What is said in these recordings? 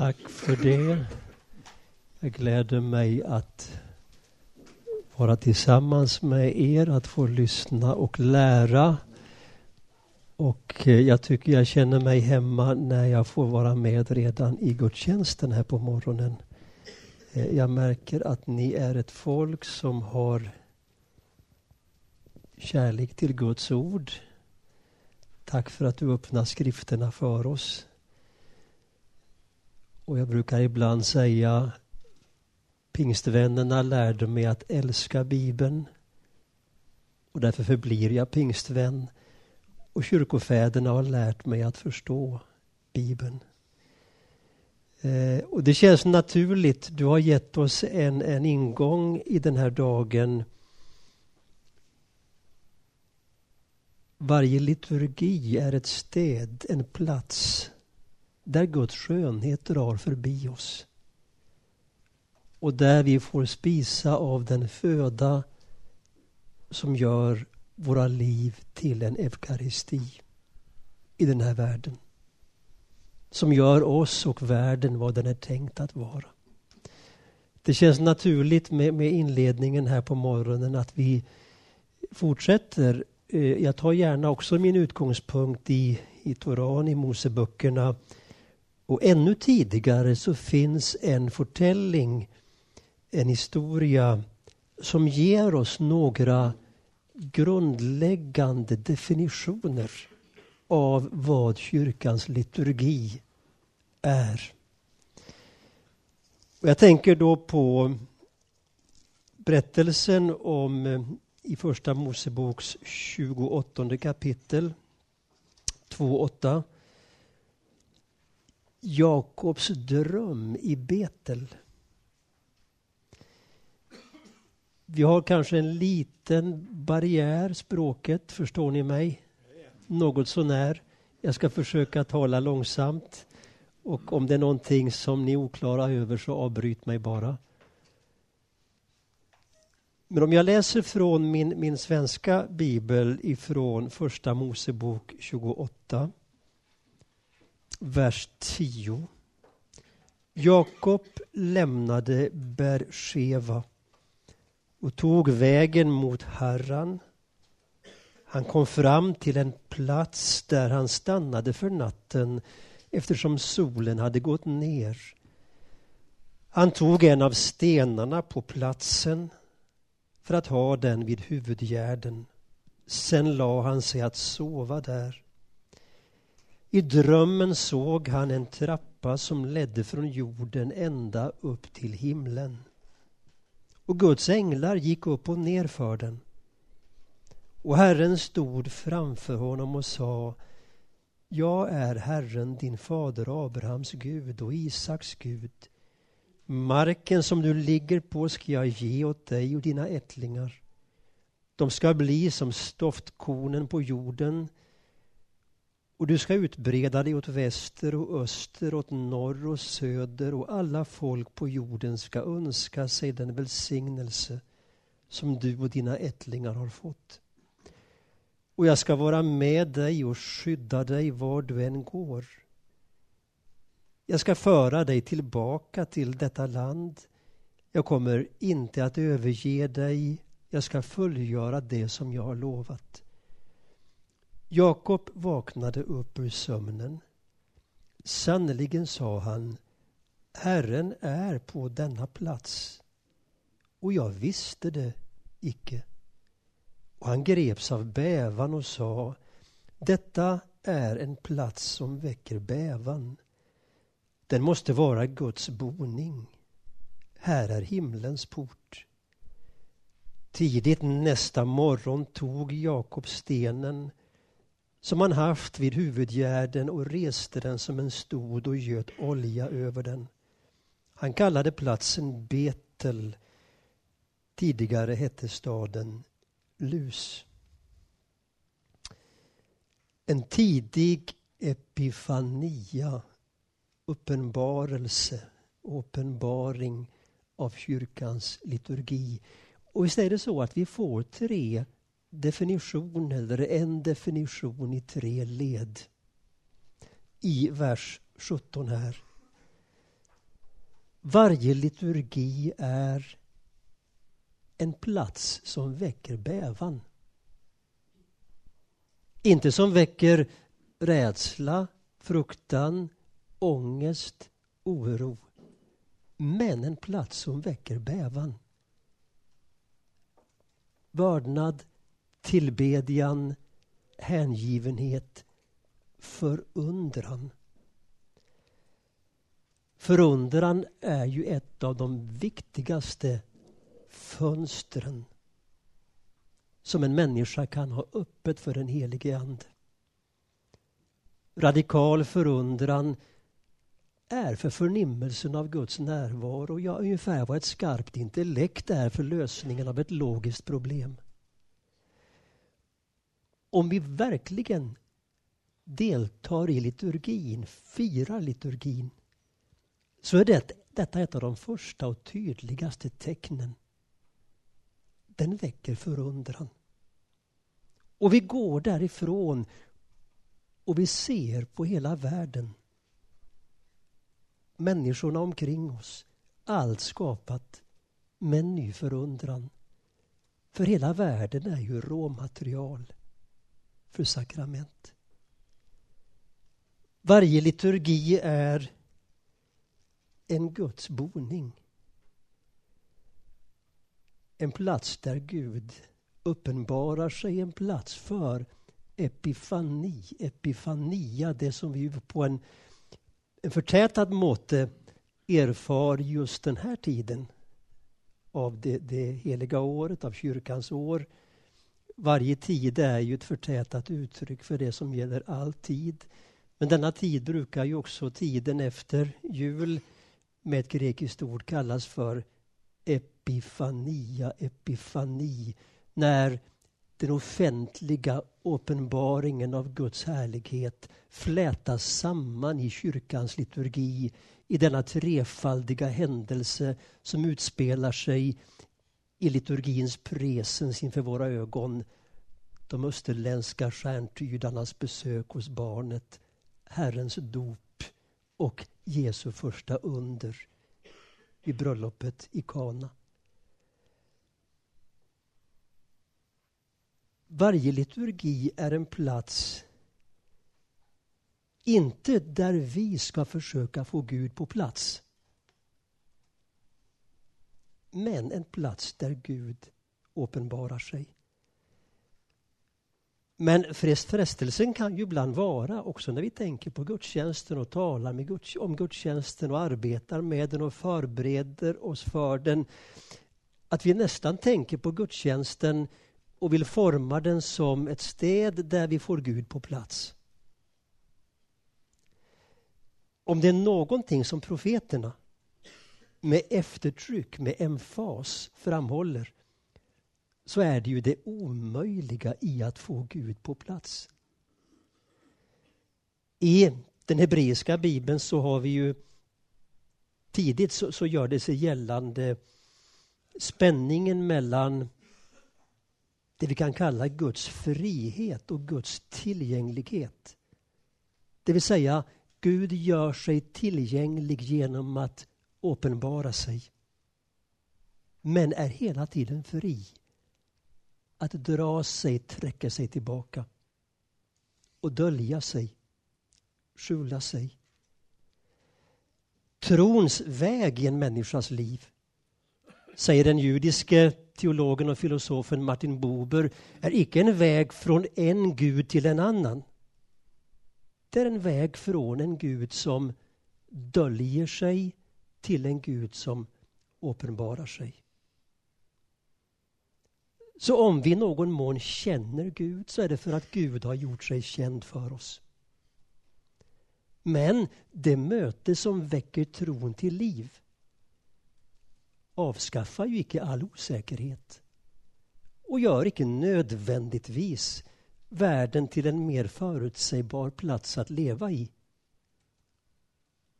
Tack för det. Jag gläder mig att vara tillsammans med er, att få lyssna och lära. Och eh, jag tycker jag känner mig hemma när jag får vara med redan i gudstjänsten här på morgonen. Eh, jag märker att ni är ett folk som har kärlek till Guds ord. Tack för att du öppnar skrifterna för oss. Och jag brukar ibland säga Pingstvännerna lärde mig att älska Bibeln och därför förblir jag pingstvän. Och kyrkofäderna har lärt mig att förstå Bibeln. Eh, och det känns naturligt. Du har gett oss en, en ingång i den här dagen. Varje liturgi är ett städ, en plats där Guds skönhet drar förbi oss. Och där vi får spisa av den föda som gör våra liv till en eukaristi i den här världen. Som gör oss och världen vad den är tänkt att vara. Det känns naturligt med, med inledningen här på morgonen att vi fortsätter. Eh, jag tar gärna också min utgångspunkt i, i Toran, i Moseböckerna och ännu tidigare så finns en förtälling, en historia som ger oss några grundläggande definitioner av vad kyrkans liturgi är. Jag tänker då på berättelsen om eh, i Första Moseboks 28 kapitel 2.8 Jakobs dröm i Betel. Vi har kanske en liten barriär, språket, förstår ni mig? Något sånär. Jag ska försöka tala långsamt. Och om det är någonting som ni är oklara över så avbryt mig bara. Men om jag läser från min, min svenska bibel ifrån Första Mosebok 28 vers 10. Jakob lämnade Bersheva och tog vägen mot Harran. Han kom fram till en plats där han stannade för natten eftersom solen hade gått ner. Han tog en av stenarna på platsen för att ha den vid huvudgärden. Sen la han sig att sova där. I drömmen såg han en trappa som ledde från jorden ända upp till himlen. Och Guds änglar gick upp och ner för den. Och Herren stod framför honom och sa Jag är Herren, din fader Abrahams Gud och Isaks Gud. Marken som du ligger på ska jag ge åt dig och dina ättlingar. De ska bli som stoftkornen på jorden och du ska utbreda dig åt väster och öster, åt norr och söder och alla folk på jorden ska önska sig den välsignelse som du och dina ättlingar har fått. Och jag ska vara med dig och skydda dig var du än går. Jag ska föra dig tillbaka till detta land. Jag kommer inte att överge dig. Jag ska fullgöra det som jag har lovat. Jakob vaknade upp ur sömnen. Sannerligen, sa han, Herren är på denna plats. Och jag visste det icke. Och han greps av bävan och sa, detta är en plats som väcker bävan. Den måste vara Guds boning. Här är himlens port. Tidigt nästa morgon tog Jakob stenen som han haft vid huvudgärden och reste den som en stod och göt olja över den. Han kallade platsen Betel. Tidigare hette staden Lus. En tidig epifania, uppenbarelse, uppenbaring av kyrkans liturgi. Och visst är det så att vi får tre definition eller en definition i tre led i vers 17 här. Varje liturgi är en plats som väcker bävan. Inte som väcker rädsla, fruktan, ångest, oro. Men en plats som väcker bävan. Vördnad, tillbedjan, hängivenhet, förundran. Förundran är ju ett av de viktigaste fönstren som en människa kan ha öppet för den helige Ande. Radikal förundran är för förnimmelsen av Guds närvaro, ja ungefär vad ett skarpt intellekt är för lösningen av ett logiskt problem. Om vi verkligen deltar i liturgin, firar liturgin, så är det, detta ett av de första och tydligaste tecknen. Den väcker förundran. Och vi går därifrån och vi ser på hela världen. Människorna omkring oss. Allt skapat med en ny förundran. För hela världen är ju råmaterial för sakrament. Varje liturgi är en Guds boning. En plats där Gud uppenbarar sig, en plats för epifani, epifania, det som vi på en, en förtätad måte erfar just den här tiden av det, det heliga året, av kyrkans år. Varje tid är ju ett förtätat uttryck för det som gäller all tid. Men denna tid brukar ju också tiden efter jul med ett grekiskt ord kallas för epifania, epifani. När den offentliga uppenbaringen av Guds härlighet flätas samman i kyrkans liturgi i denna trefaldiga händelse som utspelar sig i liturgins presens inför våra ögon. De österländska stjärntydarnas besök hos barnet, Herrens dop och Jesu första under vid bröllopet i Kana. Varje liturgi är en plats inte där vi ska försöka få Gud på plats. Men en plats där Gud uppenbarar sig. Men frestelsen kan ju ibland vara, också när vi tänker på gudstjänsten och talar med Guds, om gudstjänsten och arbetar med den och förbereder oss för den, att vi nästan tänker på gudstjänsten och vill forma den som ett städ där vi får Gud på plats. Om det är någonting som profeterna med eftertryck, med emfas framhåller så är det ju det omöjliga i att få Gud på plats. I den hebreiska bibeln så har vi ju tidigt så, så gör det sig gällande spänningen mellan det vi kan kalla Guds frihet och Guds tillgänglighet. Det vill säga, Gud gör sig tillgänglig genom att uppenbara sig. Men är hela tiden fri att dra sig, träcka sig tillbaka och dölja sig, skjula sig. Trons väg i en människas liv, säger den judiske teologen och filosofen Martin Buber, är icke en väg från en gud till en annan. Det är en väg från en gud som döljer sig till en gud som uppenbarar sig. Så om vi i någon mån känner Gud så är det för att Gud har gjort sig känd för oss. Men det möte som väcker tron till liv avskaffar ju icke all osäkerhet och gör icke nödvändigtvis världen till en mer förutsägbar plats att leva i.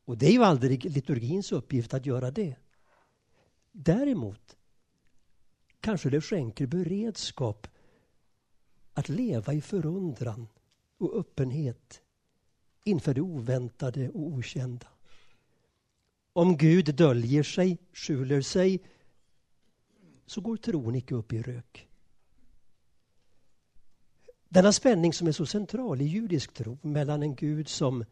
Och det är ju aldrig liturgins uppgift att göra det. Däremot kanske det skänker beredskap att leva i förundran och öppenhet inför det oväntade och okända. Om Gud döljer sig, skjuler sig, så går tron icke upp i rök. Denna spänning som är så central i judisk tro mellan en Gud som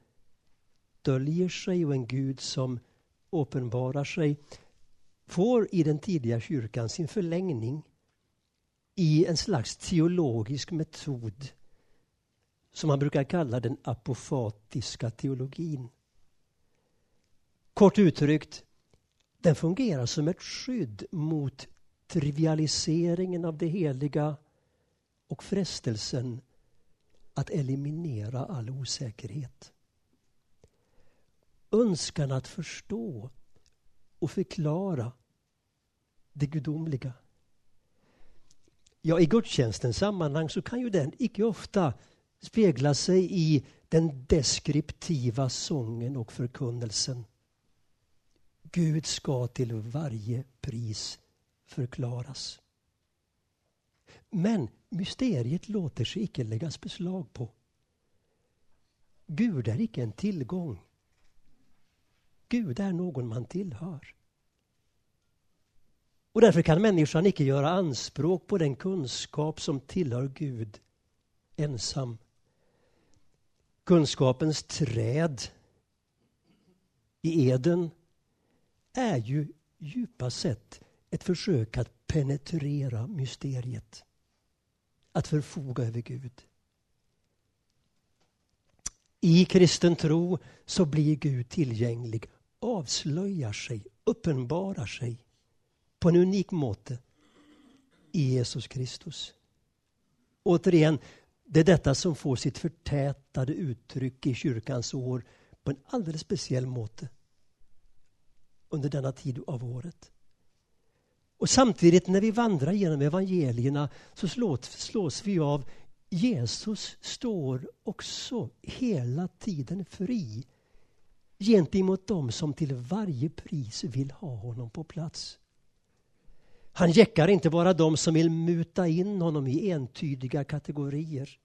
döljer sig och en Gud som uppenbarar sig får i den tidiga kyrkan sin förlängning i en slags teologisk metod som man brukar kalla den apofatiska teologin. Kort uttryckt, den fungerar som ett skydd mot trivialiseringen av det heliga och frestelsen att eliminera all osäkerhet. Önskan att förstå och förklara det gudomliga. Ja, i gudstjänstens sammanhang så kan ju den icke ofta spegla sig i den deskriptiva sången och förkunnelsen. Gud ska till varje pris förklaras. Men mysteriet låter sig icke läggas beslag på. Gud är icke en tillgång. Gud är någon man tillhör. Och därför kan människan icke göra anspråk på den kunskap som tillhör Gud ensam. Kunskapens träd i Eden är ju djupast sett ett försök att penetrera mysteriet. Att förfoga över Gud. I kristen tro så blir Gud tillgänglig, avslöjar sig, uppenbarar sig på en unik måte i Jesus Kristus. Återigen, det är detta som får sitt förtätade uttryck i kyrkans år på en alldeles speciell måte under denna tid av året. Och samtidigt när vi vandrar genom evangelierna så slås, slås vi av Jesus står också hela tiden fri gentemot dem som till varje pris vill ha honom på plats. Han jäckar inte bara dem som vill muta in honom i entydiga kategorier.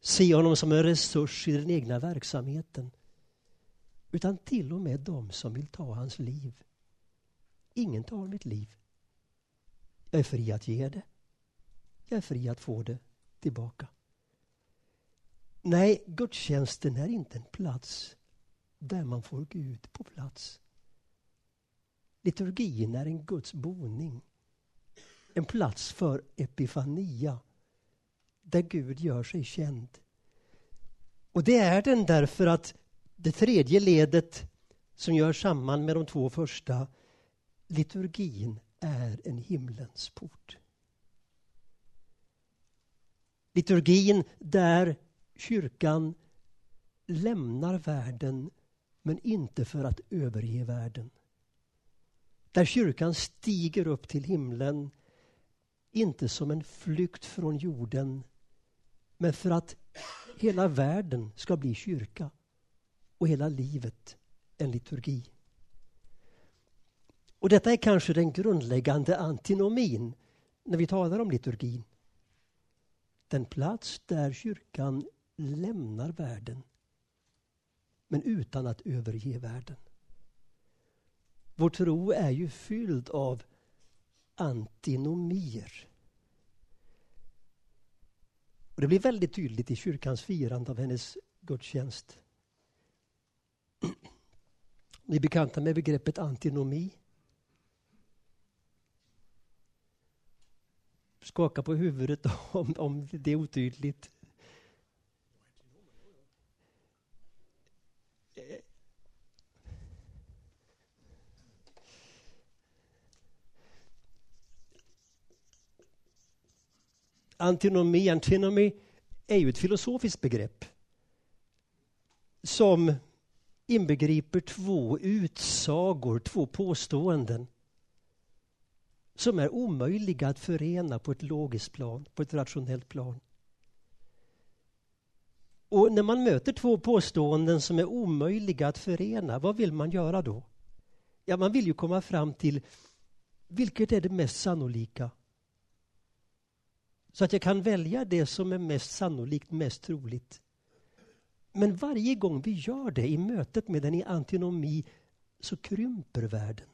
Se honom som en resurs i den egna verksamheten. Utan till och med dem som vill ta hans liv. Ingen tar mitt liv. Jag är fri att ge det. Jag är fri att få det tillbaka. Nej, gudstjänsten är inte en plats där man får Gud på plats. Liturgin är en Guds boning. En plats för epifania. Där Gud gör sig känd. Och det är den därför att det tredje ledet som gör samman med de två första, liturgin är en himlens port. Liturgin där kyrkan lämnar världen men inte för att överge världen. Där kyrkan stiger upp till himlen, inte som en flykt från jorden, men för att hela världen ska bli kyrka och hela livet en liturgi. Och detta är kanske den grundläggande antinomin när vi talar om liturgin. Den plats där kyrkan lämnar världen men utan att överge världen. Vår tro är ju fylld av antinomier. Och det blir väldigt tydligt i kyrkans firande av hennes gudstjänst. Ni är bekanta med begreppet antinomi? Skaka på huvudet om, om det är otydligt. Antinomi, antinomi är ju ett filosofiskt begrepp som inbegriper två utsagor, två påståenden som är omöjliga att förena på ett logiskt plan, på ett rationellt plan. Och när man möter två påståenden som är omöjliga att förena, vad vill man göra då? Ja, man vill ju komma fram till vilket är det mest sannolika? Så att jag kan välja det som är mest sannolikt, mest troligt. Men varje gång vi gör det i mötet med den i antinomi så krymper världen.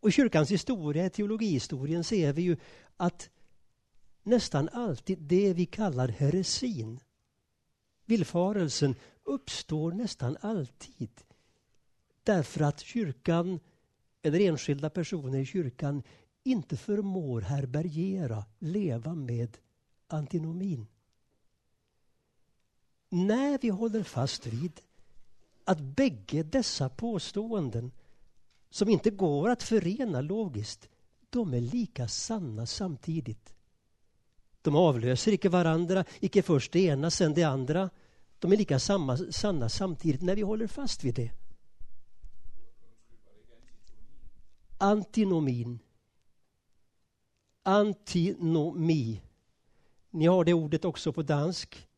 Och I kyrkans historia, teologihistorien, ser vi ju att nästan alltid det vi kallar heresin, villfarelsen, uppstår nästan alltid därför att kyrkan eller enskilda personer i kyrkan inte förmår härbärgera, leva med antinomin. När vi håller fast vid att bägge dessa påståenden som inte går att förena logiskt, de är lika sanna samtidigt. De avlöser icke varandra, icke först det ena, sen det andra. De är lika samma, sanna samtidigt när vi håller fast vid det. Antinomin. Antinomi. Ni har det ordet också på dansk.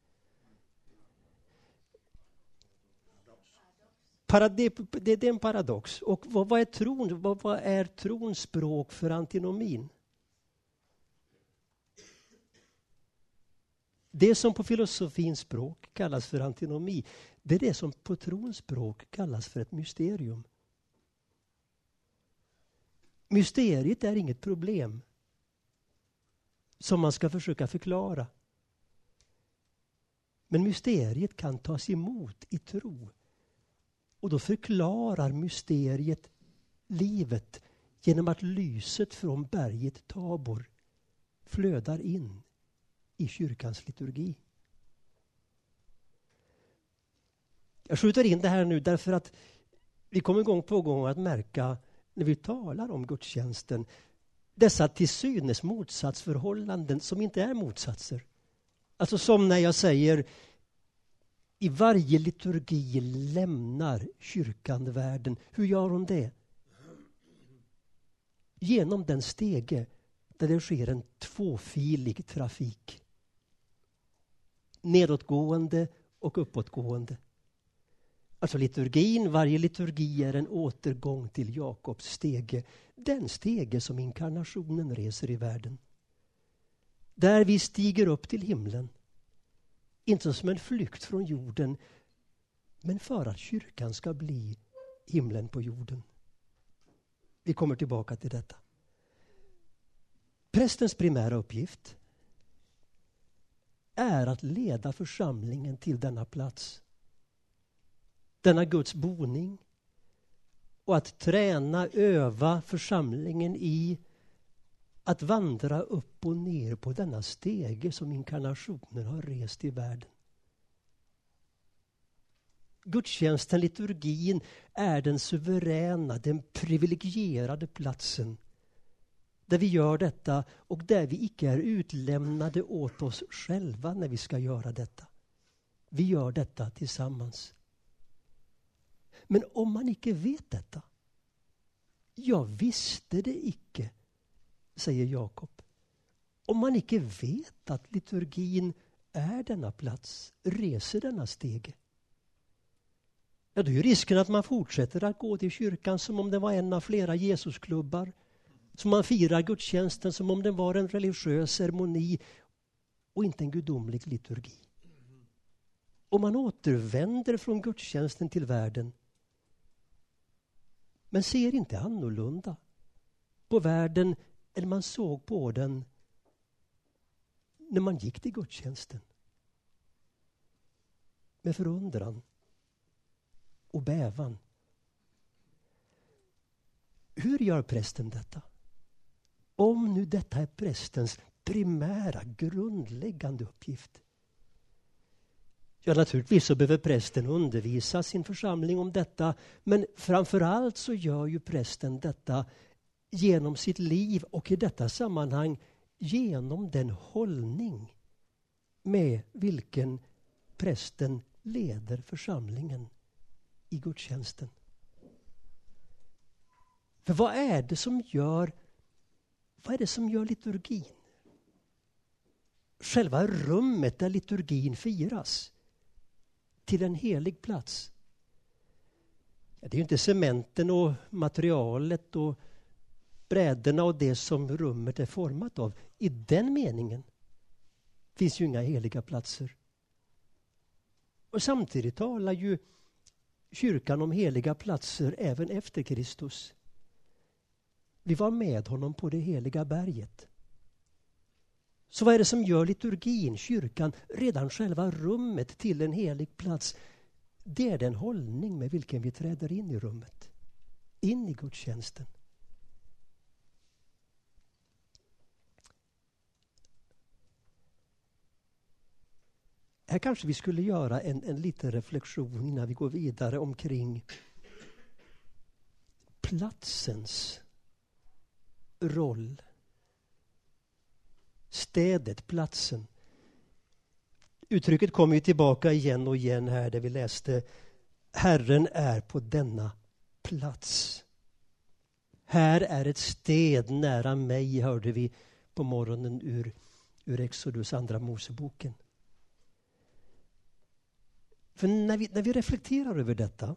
det, det, är en paradox. Och vad, vad är tron? Vad, vad är trons språk för antinomin? Det som på filosofins språk kallas för antinomi, det är det som på trons språk kallas för ett mysterium. Mysteriet är inget problem som man ska försöka förklara. Men mysteriet kan tas emot i tro. Och då förklarar mysteriet livet genom att lyset från berget Tabor flödar in i kyrkans liturgi. Jag skjuter in det här nu därför att vi kommer gång på gång att märka när vi talar om gudstjänsten dessa till synes motsatsförhållanden som inte är motsatser. Alltså som när jag säger i varje liturgi lämnar kyrkan världen. Hur gör hon det? Genom den stege där det sker en tvåfilig trafik. Nedåtgående och uppåtgående. Alltså liturgin, varje liturgi är en återgång till Jakobs stege. Den stege som inkarnationen reser i världen. Där vi stiger upp till himlen. Inte som en flykt från jorden, men för att kyrkan ska bli himlen på jorden. Vi kommer tillbaka till detta. Prästens primära uppgift är att leda församlingen till denna plats denna Guds boning och att träna, öva församlingen i att vandra upp och ner på denna stege som inkarnationen har rest i världen. Gudstjänsten, liturgin, är den suveräna, den privilegierade platsen där vi gör detta och där vi icke är utlämnade åt oss själva när vi ska göra detta. Vi gör detta tillsammans. Men om man icke vet detta. Jag visste det icke, säger Jakob. Om man icke vet att liturgin är denna plats, reser denna stege. Ja, då är risken att man fortsätter att gå till kyrkan som om den var en av flera Jesusklubbar. Som man firar gudstjänsten som om den var en religiös ceremoni och inte en gudomlig liturgi. Om man återvänder från gudstjänsten till världen men ser inte annorlunda på världen än man såg på den när man gick till gudstjänsten. Med förundran och bävan. Hur gör prästen detta? Om nu detta är prästens primära, grundläggande uppgift. Ja, naturligtvis så behöver prästen undervisa sin församling om detta. Men framför allt så gör ju prästen detta genom sitt liv och i detta sammanhang genom den hållning med vilken prästen leder församlingen i gudstjänsten. För vad är det som gör, vad är det som gör liturgin? Själva rummet där liturgin firas till en helig plats. Det är ju inte cementen och materialet och bräderna och det som rummet är format av. I den meningen finns ju inga heliga platser. Och samtidigt talar ju kyrkan om heliga platser även efter Kristus. Vi var med honom på det heliga berget. Så vad är det som gör liturgin, kyrkan, redan själva rummet till en helig plats? Det är den hållning med vilken vi träder in i rummet, in i gudstjänsten. Här kanske vi skulle göra en, en liten reflektion innan vi går vidare omkring platsens roll. Städet, platsen. Uttrycket kommer ju tillbaka igen och igen här där vi läste Herren är på denna plats. Här är ett sted nära mig, hörde vi på morgonen ur, ur Exodus, andra Moseboken. För när vi, när vi reflekterar över detta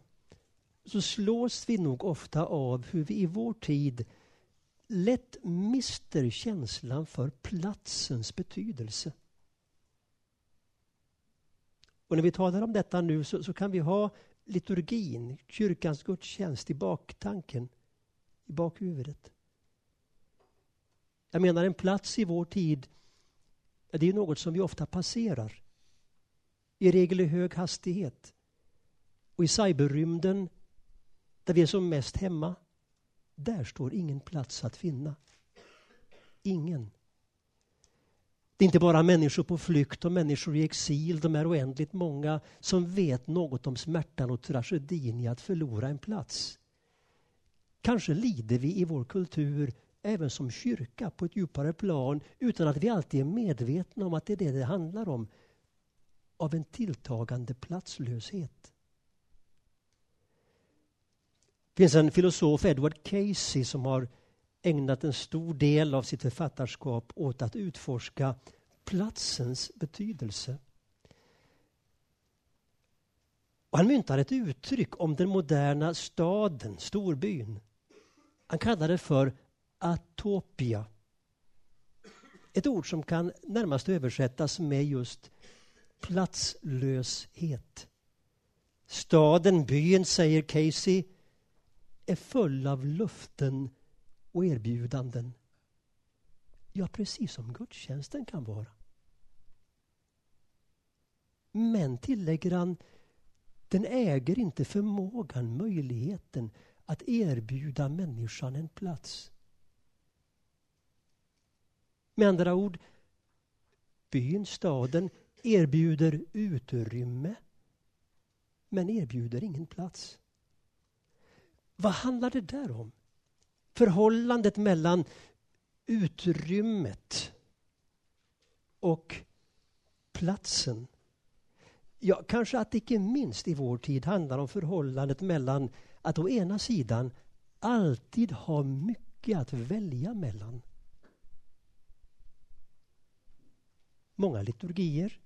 så slås vi nog ofta av hur vi i vår tid lätt mister känslan för platsens betydelse. Och när vi talar om detta nu så, så, kan vi ha liturgin, kyrkans gudstjänst i baktanken, i bakhuvudet. Jag menar en plats i vår tid, det är något som vi ofta passerar i regel i hög hastighet. Och i cyberrymden, där vi är som mest hemma, där står ingen plats att finna. Ingen. Det är inte bara människor på flykt och människor i exil, de är oändligt många som vet något om smärtan och tragedin i att förlora en plats. Kanske lider vi i vår kultur även som kyrka på ett djupare plan utan att vi alltid är medvetna om att det är det det handlar om av en tilltagande platslöshet. Det finns en filosof, Edward Casey, som har ägnat en stor del av sitt författarskap åt att utforska platsens betydelse. Och han myntar ett uttryck om den moderna staden, storbyn. Han kallar det för atopia. Ett ord som kan närmast översättas med just platslöshet. Staden, byn, säger Casey, är full av luften och erbjudanden. Ja, precis som gudstjänsten kan vara. Men, tillägger han, den äger inte förmågan, möjligheten att erbjuda människan en plats. Med andra ord, byn, staden, erbjuder utrymme men erbjuder ingen plats. Vad handlar det där om? Förhållandet mellan utrymmet och platsen. Ja, kanske att icke minst i vår tid handlar om förhållandet mellan att å ena sidan alltid ha mycket att välja mellan. Många liturgier,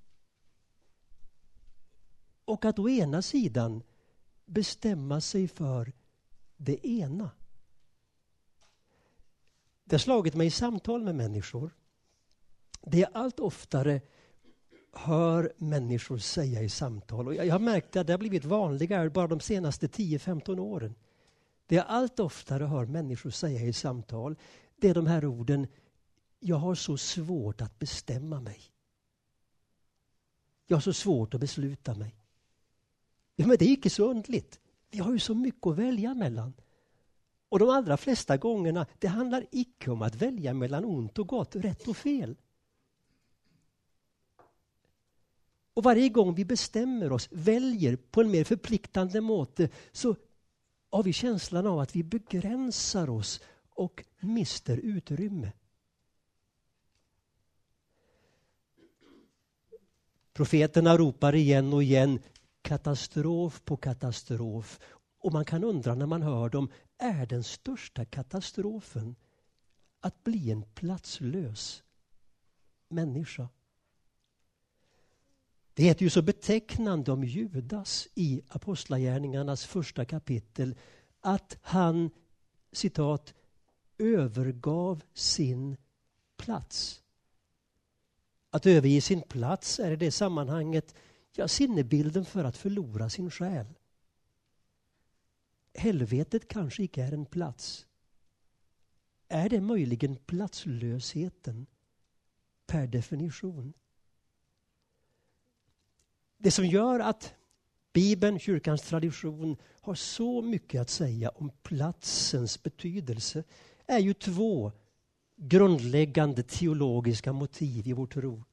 och att å ena sidan bestämma sig för det ena. Det har slagit mig i samtal med människor. Det jag allt oftare hör människor säga i samtal. Och jag har märkt att det har blivit vanligare bara de senaste 10-15 åren. Det jag allt oftare hör människor säga i samtal, det är de här orden Jag har så svårt att bestämma mig. Jag har så svårt att besluta mig. Ja, men det är icke så undligt. Vi har ju så mycket att välja mellan. Och de allra flesta gångerna, det handlar icke om att välja mellan ont och gott, rätt och fel. Och varje gång vi bestämmer oss, väljer på en mer förpliktande måte, så har vi känslan av att vi begränsar oss och mister utrymme. Profeterna ropar igen och igen katastrof på katastrof. Och man kan undra när man hör dem, är den största katastrofen att bli en platslös människa? Det heter ju så betecknande om Judas i Apostlagärningarnas första kapitel att han, citat, övergav sin plats. Att överge sin plats är i det sammanhanget ja, sinnebilden för att förlora sin själ. helvetet kanske inte är en plats. Är det möjligen platslösheten per definition? Det som gör att Bibeln, kyrkans tradition, har så mycket att säga om platsens betydelse är ju två grundläggande teologiska motiv i vår tro.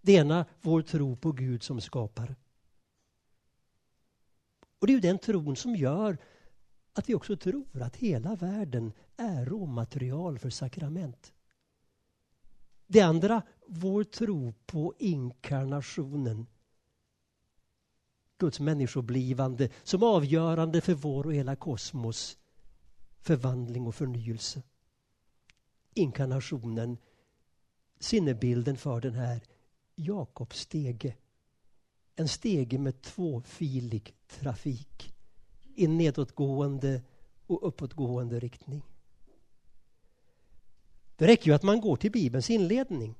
Det ena, vår tro på Gud som skapare. Och det är ju den tron som gör att vi också tror att hela världen är råmaterial för sakrament. Det andra, vår tro på inkarnationen. Guds människoblivande som avgörande för vår och hela kosmos förvandling och förnyelse. Inkarnationen, sinnebilden för den här Jakobs stege. En stege med tvåfilig trafik i nedåtgående och uppåtgående riktning. Det räcker ju att man går till Bibelns inledning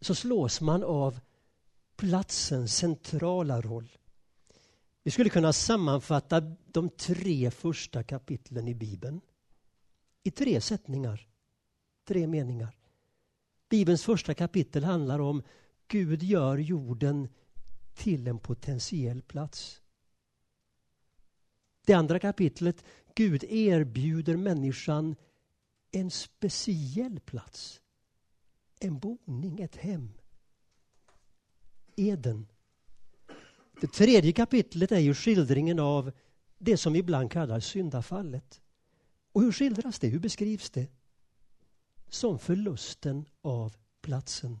så slås man av platsens centrala roll. Vi skulle kunna sammanfatta de tre första kapitlen i Bibeln i tre sättningar, tre meningar. Bibelns första kapitel handlar om Gud gör jorden till en potentiell plats. Det andra kapitlet, Gud erbjuder människan en speciell plats. En boning, ett hem. Eden. Det tredje kapitlet är ju skildringen av det som vi ibland kallar syndafallet. Och hur skildras det? Hur beskrivs det? Som förlusten av platsen.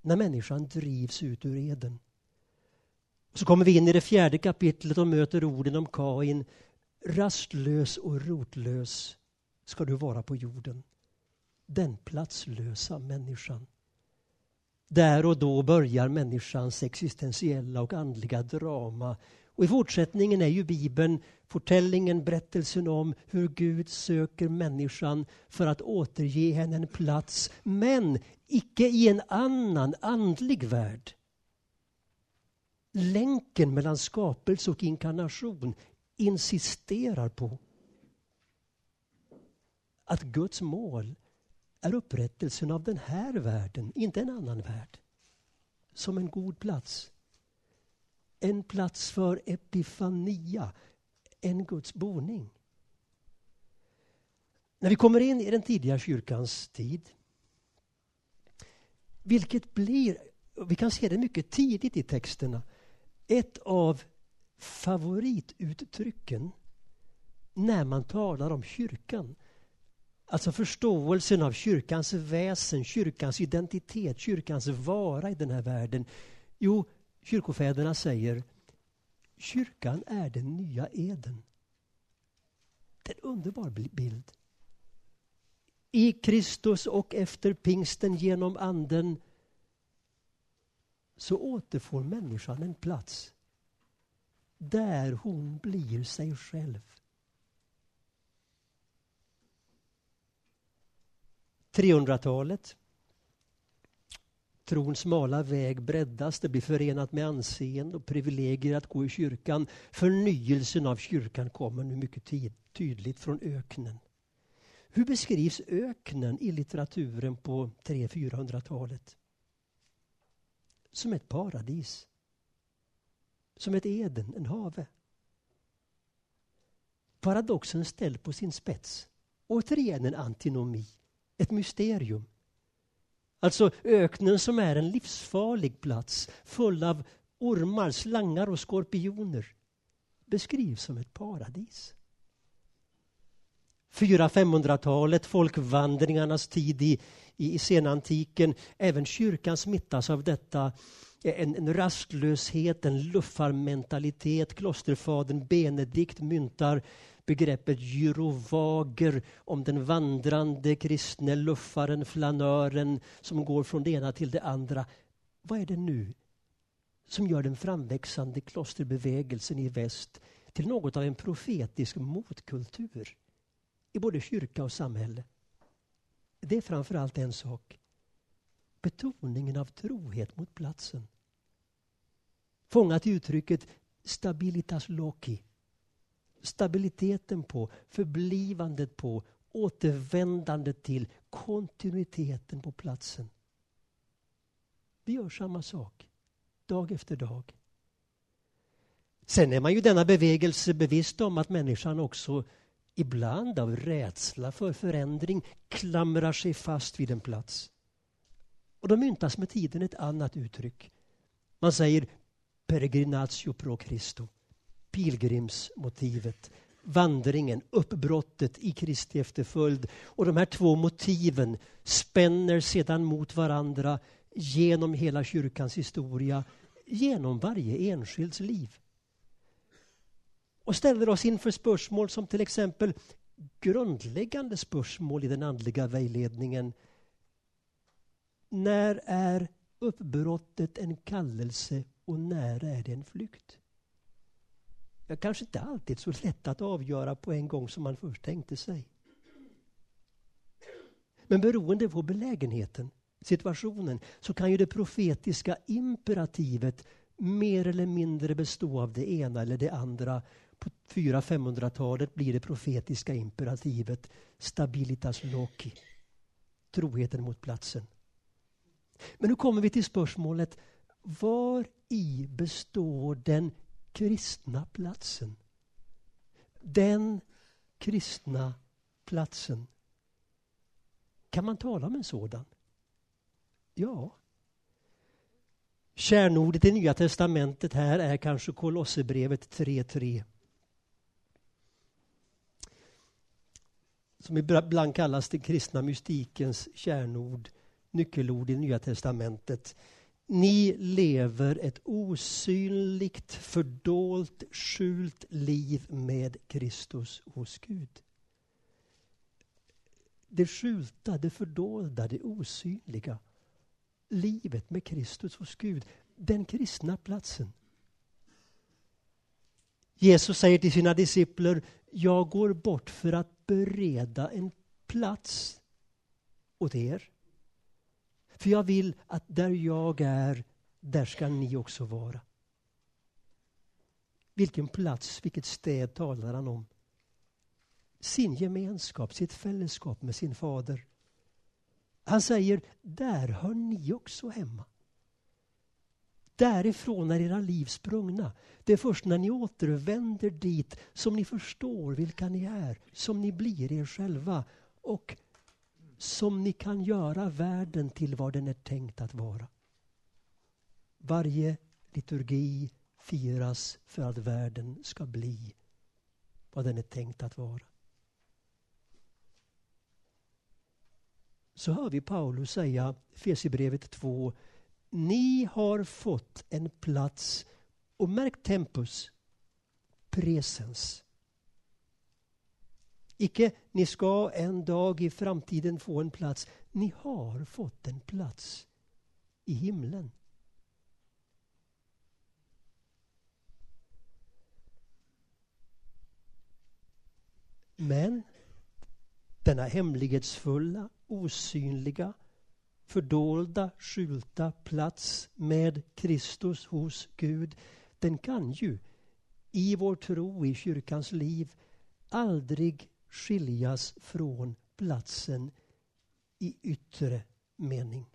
När människan drivs ut ur Eden. Så kommer vi in i det fjärde kapitlet och möter orden om Kain. Rastlös och rotlös ska du vara på jorden. Den platslösa människan. Där och då börjar människans existentiella och andliga drama. Och I fortsättningen är ju Bibeln fortällningen, berättelsen om hur Gud söker människan för att återge henne en plats, men icke i en annan andlig värld. Länken mellan skapelse och inkarnation insisterar på att Guds mål är upprättelsen av den här världen, inte en annan värld. Som en god plats. En plats för epifania, en Guds boning. När vi kommer in i den tidiga kyrkans tid, vilket blir, vi kan se det mycket tidigt i texterna, ett av favorituttrycken när man talar om kyrkan Alltså förståelsen av kyrkans väsen, kyrkans identitet, kyrkans vara i den här världen. Jo, kyrkofäderna säger kyrkan är den nya Eden. Det är en underbar bild. I Kristus och efter pingsten genom anden så återfår människan en plats där hon blir sig själv. 300-talet. Trons smala väg breddas, det blir förenat med anseende och privilegier att gå i kyrkan. Förnyelsen av kyrkan kommer nu mycket tydligt från öknen. Hur beskrivs öknen i litteraturen på 300-400-talet? Som ett paradis. Som ett Eden, en have. Paradoxen ställd på sin spets. Återigen en antinomi ett mysterium. Alltså öknen som är en livsfarlig plats full av ormar, slangar och skorpioner beskrivs som ett paradis. 400-500-talet, folkvandringarnas tid i, i, senantiken. Även kyrkan smittas av detta. En, en rastlöshet, en luffarmentalitet. Klosterfadern Benedikt myntar begreppet gyrovager om den vandrande kristne luffaren, flanören som går från det ena till det andra. Vad är det nu som gör den framväxande klosterbevägelsen i väst till något av en profetisk motkultur i både kyrka och samhälle? Det är framförallt en sak. Betoningen av trohet mot platsen. Fångat uttrycket stabilitas loci stabiliteten på, förblivandet på, återvändandet till, kontinuiteten på platsen. Vi gör samma sak, dag efter dag. Sen är man ju denna bevegelse bevisst om att människan också ibland av rädsla för förändring klamrar sig fast vid en plats. Och då myntas med tiden ett annat uttryck. Man säger peregrinatio pro Christo, pilgrimsmotivet, vandringen, uppbrottet i Kristi efterföljd. Och de här två motiven spänner sedan mot varandra genom hela kyrkans historia, genom varje enskilds liv. Och ställer oss inför spörsmål som till exempel grundläggande spörsmål i den andliga vägledningen. När är uppbrottet en kallelse och när är det en flykt? Det kanske inte alltid så lätt att avgöra på en gång som man först tänkte sig. Men beroende på belägenheten, situationen, så kan ju det profetiska imperativet mer eller mindre bestå av det ena eller det andra. På 400-500-talet blir det profetiska imperativet stabilitas loci, troheten mot platsen. Men nu kommer vi till spörsmålet var i består den kristna platsen? Den kristna platsen. Kan man tala om en sådan? Ja. Kärnordet i Nya testamentet här är kanske Kolosserbrevet 3.3. Som ibland kallas den kristna mystikens kärnord, nyckelord i Nya testamentet. Ni lever ett osynligt, fördolt, skjult liv med Kristus hos Gud. Det skjulta, det fördolda, det osynliga. Livet med Kristus hos Gud. Den kristna platsen. Jesus säger till sina discipler, jag går bort för att bereda en plats åt er. För jag vill att där jag är, där ska ni också vara. Vilken plats, vilket städ talar han om? Sin gemenskap, sitt fällskap med sin fader. Han säger, där hör ni också hemma. Därifrån är era liv sprungna. Det är först när ni återvänder dit som ni förstår vilka ni är, som ni blir er själva. Och som ni kan göra världen till vad den är tänkt att vara. Varje liturgi firas för att världen ska bli vad den är tänkt att vara. Så hör vi Paulus säga, Fesibrevet 2, ni har fått en plats, och märk tempus, presens. Icke, ni ska en dag i framtiden få en plats. Ni har fått en plats i himlen. Men denna hemlighetsfulla, osynliga, fördolda, skylta plats med Kristus hos Gud, den kan ju i vår tro, i kyrkans liv, aldrig skiljas från platsen i yttre mening.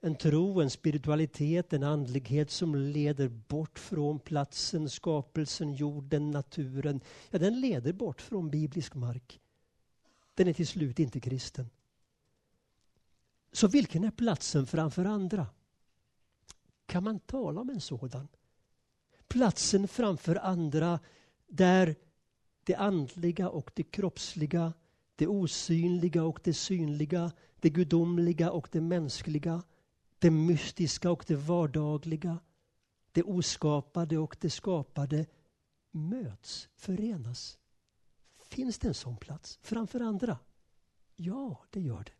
En tro, en spiritualitet, en andlighet som leder bort från platsen, skapelsen, jorden, naturen. Ja, den leder bort från biblisk mark. Den är till slut inte kristen. Så vilken är platsen framför andra? Kan man tala om en sådan? Platsen framför andra där det andliga och det kroppsliga, det osynliga och det synliga, det gudomliga och det mänskliga, det mystiska och det vardagliga, det oskapade och det skapade möts, förenas. Finns det en sån plats framför andra? Ja, det gör det.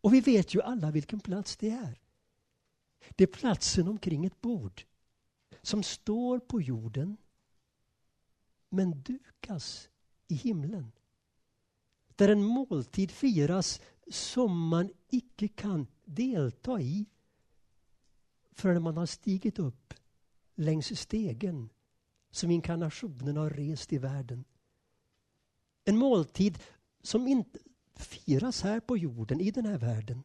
Och vi vet ju alla vilken plats det är. Det är platsen omkring ett bord som står på jorden men dukas i himlen. Där en måltid firas som man icke kan delta i förrän man har stigit upp längs stegen som inkarnationen har rest i världen. En måltid som inte firas här på jorden, i den här världen.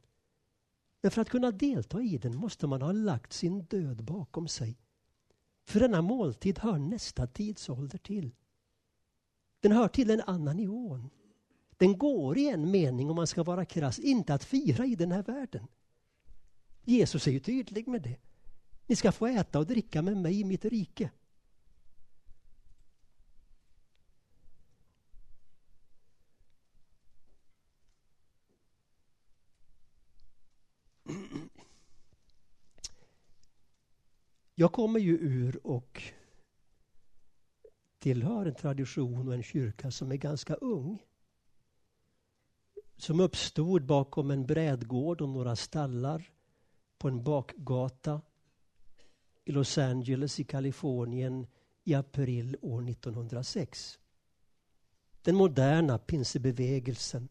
Men för att kunna delta i den måste man ha lagt sin död bakom sig. För denna måltid hör nästa tidsålder till. Den hör till en annan nivå. Den går i en mening, om man ska vara krass, inte att fira i den här världen. Jesus är ju tydlig med det. Ni ska få äta och dricka med mig i mitt rike. Jag kommer ju ur och tillhör en tradition och en kyrka som är ganska ung. Som uppstod bakom en brädgård och några stallar på en bakgata i Los Angeles i Kalifornien i april år 1906. Den moderna pinsebevägelsen,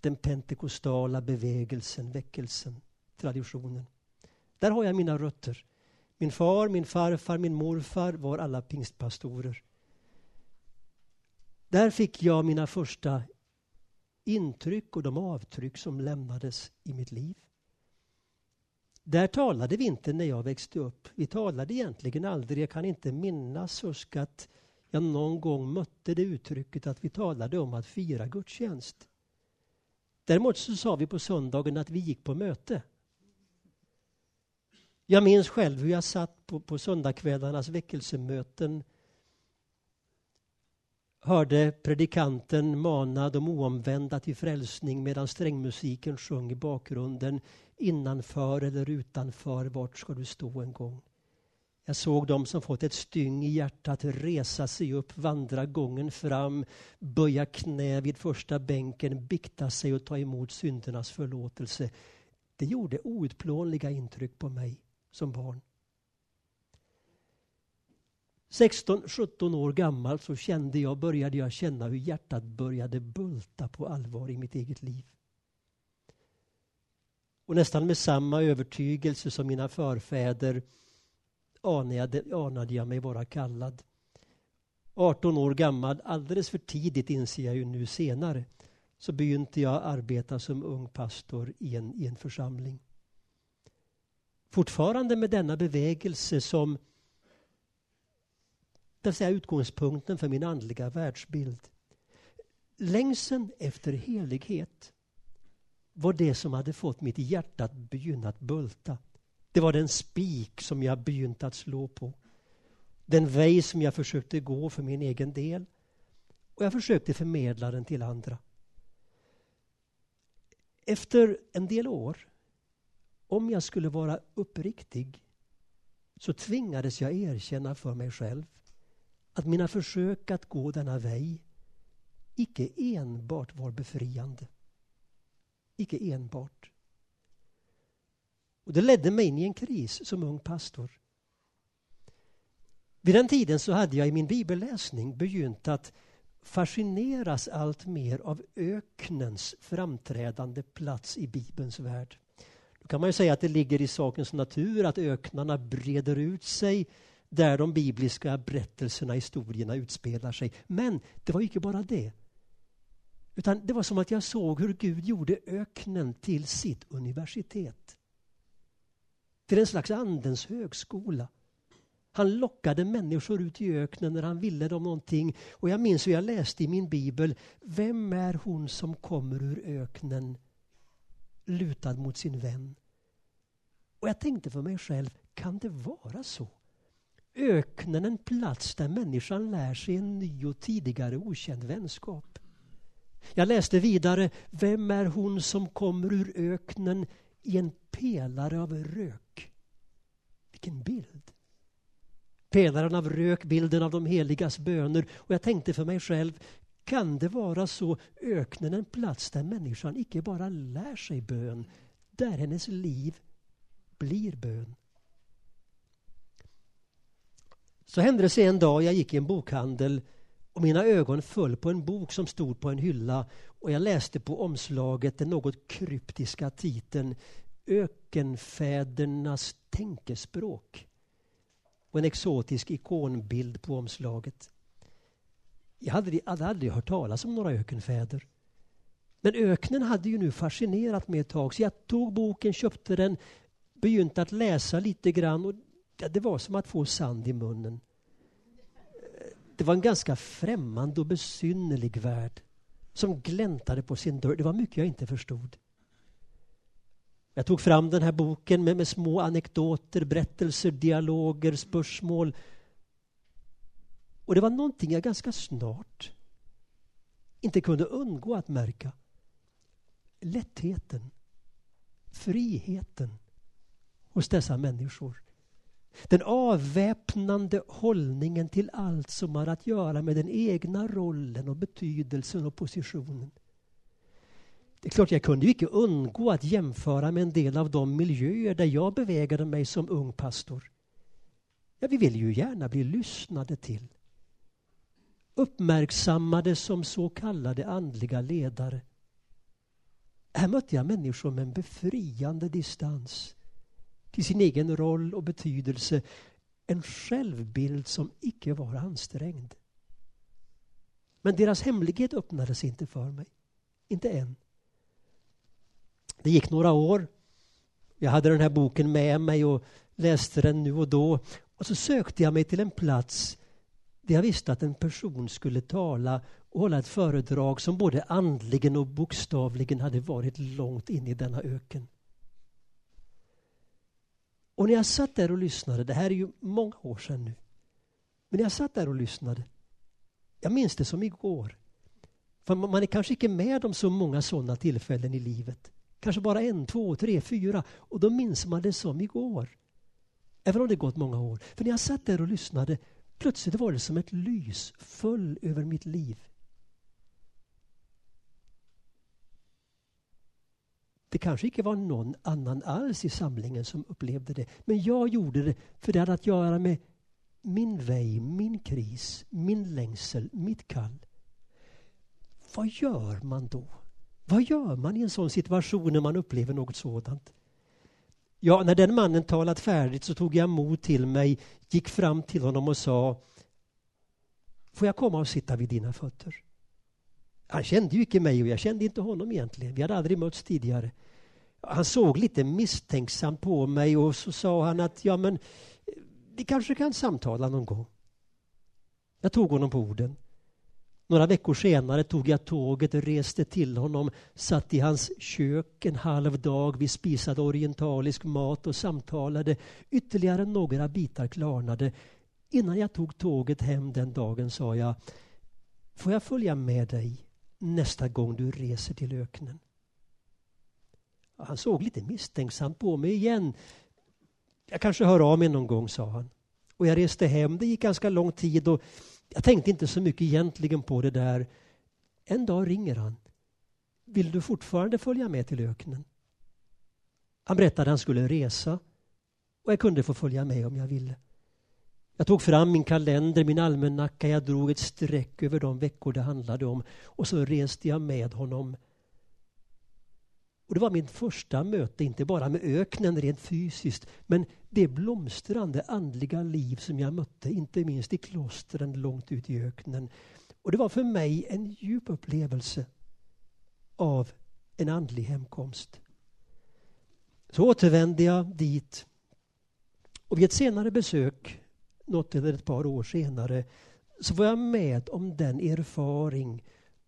den pentekostala bevägelsen, väckelsen, traditionen. Där har jag mina rötter. Min far, min farfar, min morfar var alla pingstpastorer. Där fick jag mina första intryck och de avtryck som lämnades i mitt liv. Där talade vi inte när jag växte upp. Vi talade egentligen aldrig. Jag kan inte minnas husk att jag någon gång mötte det uttrycket att vi talade om att fira gudstjänst. Däremot så sa vi på söndagen att vi gick på möte. Jag minns själv hur jag satt på, på söndagskvällarnas väckelsemöten hörde predikanten mana de oomvända till frälsning medan strängmusiken sjöng i bakgrunden. Innanför eller utanför, vart ska du stå en gång? Jag såg dem som fått ett styng i hjärtat resa sig upp, vandra gången fram, böja knä vid första bänken, bikta sig och ta emot syndernas förlåtelse. Det gjorde outplånliga intryck på mig som barn. 16-17 år gammal så kände jag, började jag känna hur hjärtat började bulta på allvar i mitt eget liv. Och nästan med samma övertygelse som mina förfäder anade, anade jag mig vara kallad. 18 år gammal, alldeles för tidigt inser jag ju nu senare, så begynte jag arbeta som ung pastor i en, i en församling. Fortfarande med denna bevägelse som det vill säga utgångspunkten för min andliga världsbild. Längsen efter helighet var det som hade fått mitt hjärta att begynna att bulta. Det var den spik som jag begynt att slå på. Den väg som jag försökte gå för min egen del. Och jag försökte förmedla den till andra. Efter en del år, om jag skulle vara uppriktig, så tvingades jag erkänna för mig själv att mina försök att gå denna väg icke enbart var befriande. Icke enbart. Och det ledde mig in i en kris som ung pastor. Vid den tiden så hade jag i min bibelläsning begynt att fascineras allt mer av öknens framträdande plats i Bibelns värld. Då kan man ju säga att det ligger i sakens natur att öknarna breder ut sig där de bibliska berättelserna, historierna utspelar sig. Men det var inte bara det. Utan det var som att jag såg hur Gud gjorde öknen till sitt universitet. Till en slags andens högskola. Han lockade människor ut i öknen när han ville dem någonting. Och jag minns hur jag läste i min bibel. Vem är hon som kommer ur öknen lutad mot sin vän? Och jag tänkte för mig själv, kan det vara så? öknen en plats där människan lär sig en ny och tidigare okänd vänskap. Jag läste vidare, vem är hon som kommer ur öknen i en pelare av rök? Vilken bild! Pelaren av rök, bilden av de heligas böner. Och jag tänkte för mig själv, kan det vara så öknen en plats där människan icke bara lär sig bön, där hennes liv blir bön? Så hände det sig en dag jag gick i en bokhandel och mina ögon föll på en bok som stod på en hylla och jag läste på omslaget den något kryptiska titeln Ökenfädernas tänkespråk. och en exotisk ikonbild på omslaget. Jag hade, hade aldrig hört talas om några ökenfäder. Men öknen hade ju nu fascinerat mig ett tag så jag tog boken, köpte den, begynte att läsa lite grann och det var som att få sand i munnen. Eh, det var en ganska främmande och besynnerlig värld som gläntade på sin dörr. Det var mycket jag inte förstod. Jag tog fram den här boken med, med små anekdoter, berättelser, dialoger, spörsmål. Och det var någonting jag ganska snart inte kunde undgå att märka. Lättheten, friheten hos dessa människor. Den avväpnande hållningen till allt som har att göra med den egna rollen och betydelsen och positionen. Det är klart, jag kunde ju inte undgå att jämföra med en del av de miljöer där jag bevägade mig som ung pastor. Ja, vi vill ju gärna bli lyssnade till. Uppmärksammade som så kallade andliga ledare. Här mötte jag människor med en befriande distans till sin egen roll och betydelse. En självbild som icke var ansträngd. Men deras hemlighet öppnades inte för mig. Inte än. Det gick några år. Jag hade den här boken med mig och läste den nu och då. Och så sökte jag mig till en plats där jag visste att en person skulle tala och hålla ett föredrag som både andligen och bokstavligen hade varit långt in i denna öken. Och när jag satt där och lyssnade, det här är ju många år sedan nu, men när jag satt där och lyssnade, jag minns det som igår. För man är kanske inte med om så många sådana tillfällen i livet. Kanske bara en, två, tre, fyra. Och då minns man det som igår. Även om det gått många år. För när jag satt där och lyssnade, plötsligt var det som ett lys föll över mitt liv. Det kanske inte var någon annan alls i samlingen som upplevde det. Men jag gjorde det för det hade att göra med min väg, min kris, min längsel, mitt kall. Vad gör man då? Vad gör man i en sån situation när man upplever något sådant? Ja, när den mannen talat färdigt så tog jag mod till mig, gick fram till honom och sa Får jag komma och sitta vid dina fötter? Han kände ju inte mig och jag kände inte honom egentligen. Vi hade aldrig mötts tidigare. Han såg lite misstänksamt på mig och så sa han att ja men eh, vi kanske kan samtala någon gång. Jag tog honom på orden. Några veckor senare tog jag tåget, och reste till honom, satt i hans kök en halv dag. Vi spisade orientalisk mat och samtalade. Ytterligare några bitar klarnade. Innan jag tog tåget hem den dagen sa jag Får jag följa med dig nästa gång du reser till öknen? Han såg lite misstänksamt på mig igen. Jag kanske hör av mig någon gång, sa han. Och jag reste hem. Det gick ganska lång tid och jag tänkte inte så mycket egentligen på det där. En dag ringer han. Vill du fortfarande följa med till öknen? Han berättade att han skulle resa och jag kunde få följa med om jag ville. Jag tog fram min kalender, min almanacka, jag drog ett streck över de veckor det handlade om och så reste jag med honom. Och Det var mitt första möte, inte bara med öknen rent fysiskt, men det blomstrande andliga liv som jag mötte, inte minst i klostren långt ut i öknen. Och det var för mig en djup upplevelse av en andlig hemkomst. Så återvände jag dit och vid ett senare besök, något eller ett par år senare, så var jag med om den erfaring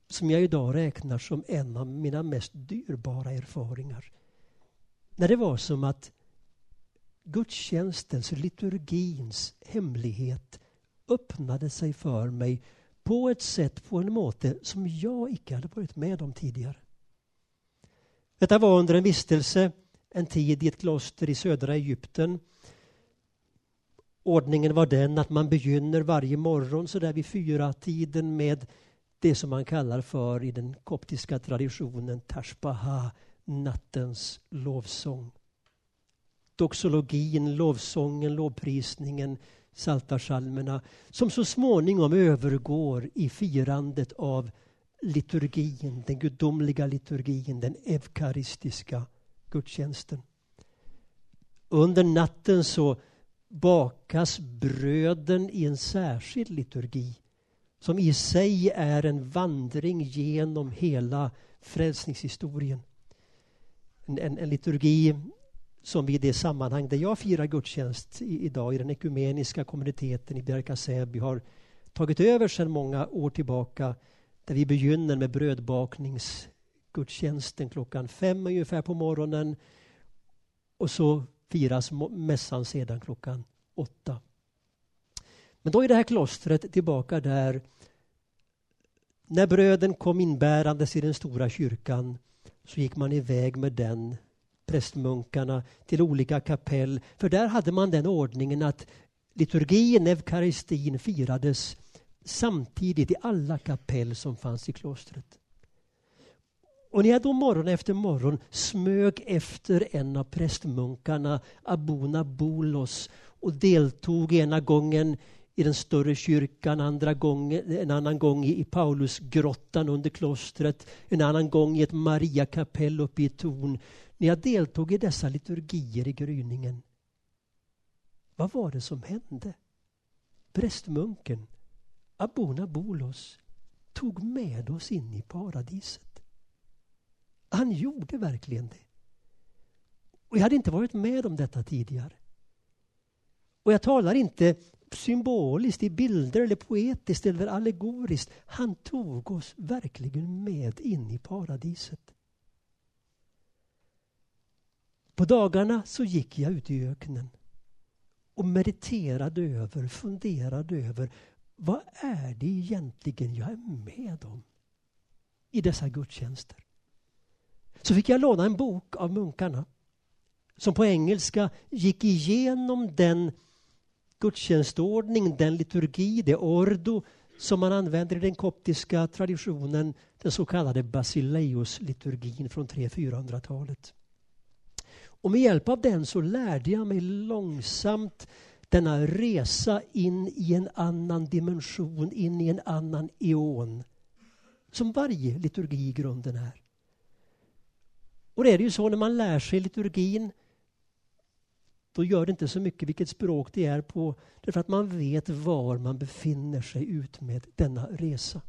som jag idag räknar som en av mina mest dyrbara erfaringar. När det var som att gudstjänstens, liturgins hemlighet öppnade sig för mig på ett sätt, på en måte som jag icke hade varit med om tidigare. Detta var under en vistelse en tid i ett kloster i södra Egypten. Ordningen var den att man begynner varje morgon så där vid fyra tiden med det som man kallar för i den koptiska traditionen Tashbaha, nattens lovsång doxologin, lovsången, lovprisningen, saltarsalmerna som så småningom övergår i firandet av liturgin, den gudomliga liturgin, den eukaristiska gudstjänsten. Under natten så bakas bröden i en särskild liturgi som i sig är en vandring genom hela frälsningshistorien. En, en, en liturgi som i det sammanhang där jag firar gudstjänst i, idag i den ekumeniska kommuniteten i Bjärka-Säby har tagit över sedan många år tillbaka där vi begynner med brödbakningsgudstjänsten klockan fem ungefär på morgonen och så firas mässan sedan klockan åtta. Men då är det här klostret tillbaka där när bröden kom inbärandes i den stora kyrkan så gick man iväg med den, prästmunkarna, till olika kapell. För där hade man den ordningen att liturgin, eukaristin, firades samtidigt i alla kapell som fanns i klostret. Och när jag då morgon efter morgon smög efter en av prästmunkarna, Abuna Bolos och deltog ena gången i den större kyrkan, andra gång, en annan gång i Paulusgrottan under klostret, en annan gång i ett Mariakapell uppe i torn. När jag deltog i dessa liturgier i gryningen, vad var det som hände? Prästmunken, Abona Bolos, tog med oss in i paradiset. Han gjorde verkligen det. Och jag hade inte varit med om detta tidigare. Och jag talar inte symboliskt i bilder eller poetiskt eller allegoriskt. Han tog oss verkligen med in i paradiset. På dagarna så gick jag ut i öknen och mediterade över, funderade över vad är det egentligen jag är med om i dessa gudstjänster? Så fick jag låna en bok av munkarna som på engelska gick igenom den gudstjänstordning, den liturgi, det ordo som man använder i den koptiska traditionen, den så kallade Basileus-liturgin från 300-400-talet. Och med hjälp av den så lärde jag mig långsamt denna resa in i en annan dimension, in i en annan eon. Som varje liturgi i grunden är. Och det är ju så när man lär sig liturgin då gör det inte så mycket vilket språk det är på därför att man vet var man befinner sig ut med denna resa.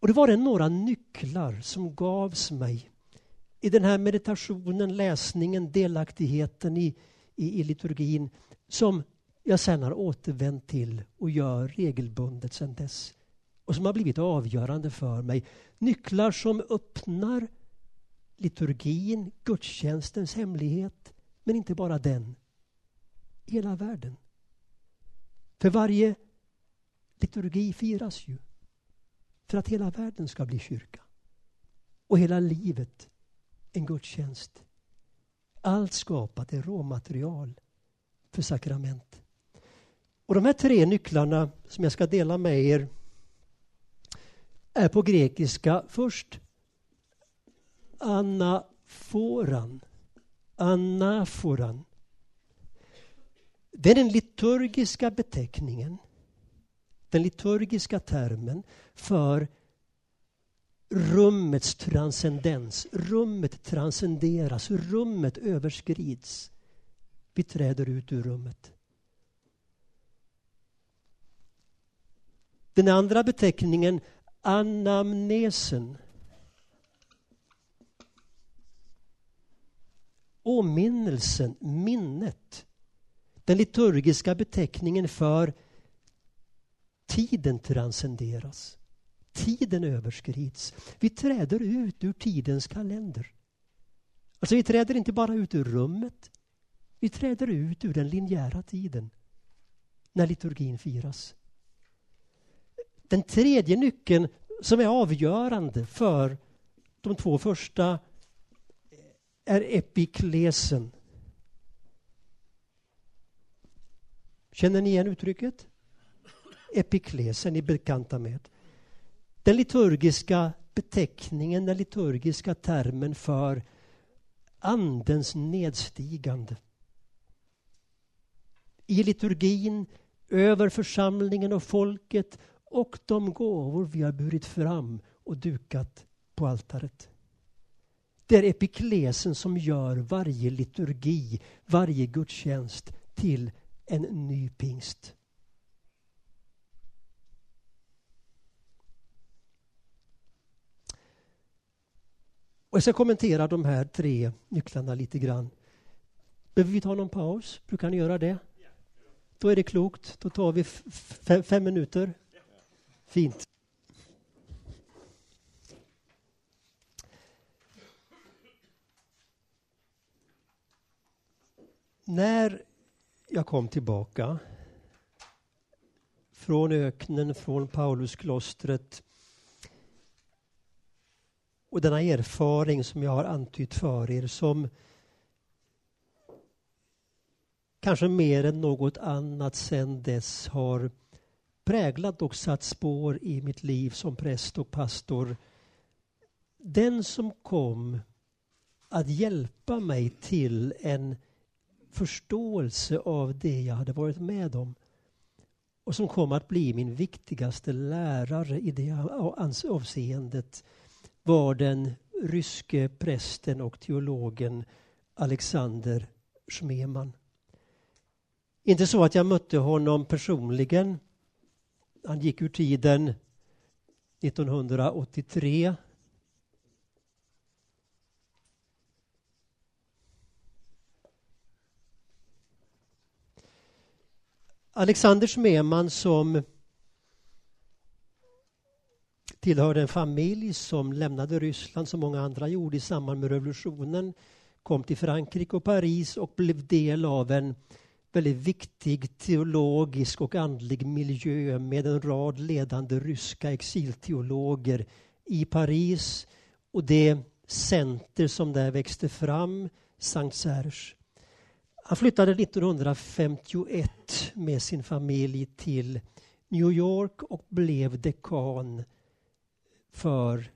Och det var det några nycklar som gavs mig i den här meditationen, läsningen, delaktigheten i, i, i liturgin som jag sen har återvänt till och gör regelbundet sen dess. Och som har blivit avgörande för mig. Nycklar som öppnar liturgin, gudstjänstens hemlighet men inte bara den. Hela världen. För varje liturgi firas ju för att hela världen ska bli kyrka. Och hela livet en gudstjänst. Allt skapat är råmaterial för sakrament. Och de här tre nycklarna som jag ska dela med er är på grekiska först anaforan anaforan. Det är den liturgiska beteckningen, den liturgiska termen för rummets transcendens. Rummet transcenderas, rummet överskrids. Vi träder ut ur rummet. Den andra beteckningen, anamnesen, åminnelsen, minnet. Den liturgiska beteckningen för tiden transcenderas. Tiden överskrids. Vi träder ut ur tidens kalender. Alltså vi träder inte bara ut ur rummet. Vi träder ut ur den linjära tiden när liturgin firas. Den tredje nyckeln som är avgörande för de två första är epiklesen. Känner ni igen uttrycket? Epiklesen är bekanta med. Den liturgiska beteckningen, den liturgiska termen för Andens nedstigande. I liturgin över församlingen och folket och de gåvor vi har burit fram och dukat på altaret. Det är epiklesen som gör varje liturgi, varje gudstjänst till en ny pingst. Och jag ska kommentera de här tre nycklarna lite grann. Behöver vi ta någon paus? Brukar ni göra det? Då är det klokt. Då tar vi fem minuter. Fint. När jag kom tillbaka från öknen, från Paulusklostret och denna erfaring som jag har antytt för er som kanske mer än något annat sedan dess har präglat och satt spår i mitt liv som präst och pastor. Den som kom att hjälpa mig till en förståelse av det jag hade varit med om och som kom att bli min viktigaste lärare i det avseendet var den ryske prästen och teologen Alexander Schmeman. Inte så att jag mötte honom personligen. Han gick ur tiden 1983. Alexander Schmeman som tillhörde en familj som lämnade Ryssland som många andra gjorde i samband med revolutionen, kom till Frankrike och Paris och blev del av en väldigt viktig teologisk och andlig miljö med en rad ledande ryska exilteologer i Paris och det center som där växte fram, Sankt Serge. Han flyttade 1951 med sin familj till New York och blev dekan för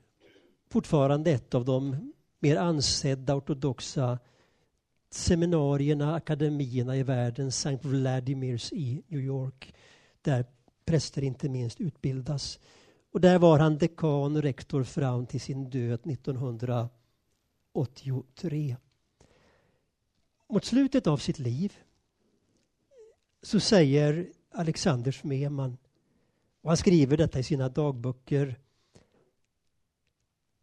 fortfarande ett av de mer ansedda ortodoxa seminarierna, akademierna i världen, St. Vladimirs i New York, där präster inte minst utbildas. Och där var han dekan och rektor fram till sin död 1983. Mot slutet av sitt liv så säger Alexander Smeman, och han skriver detta i sina dagböcker,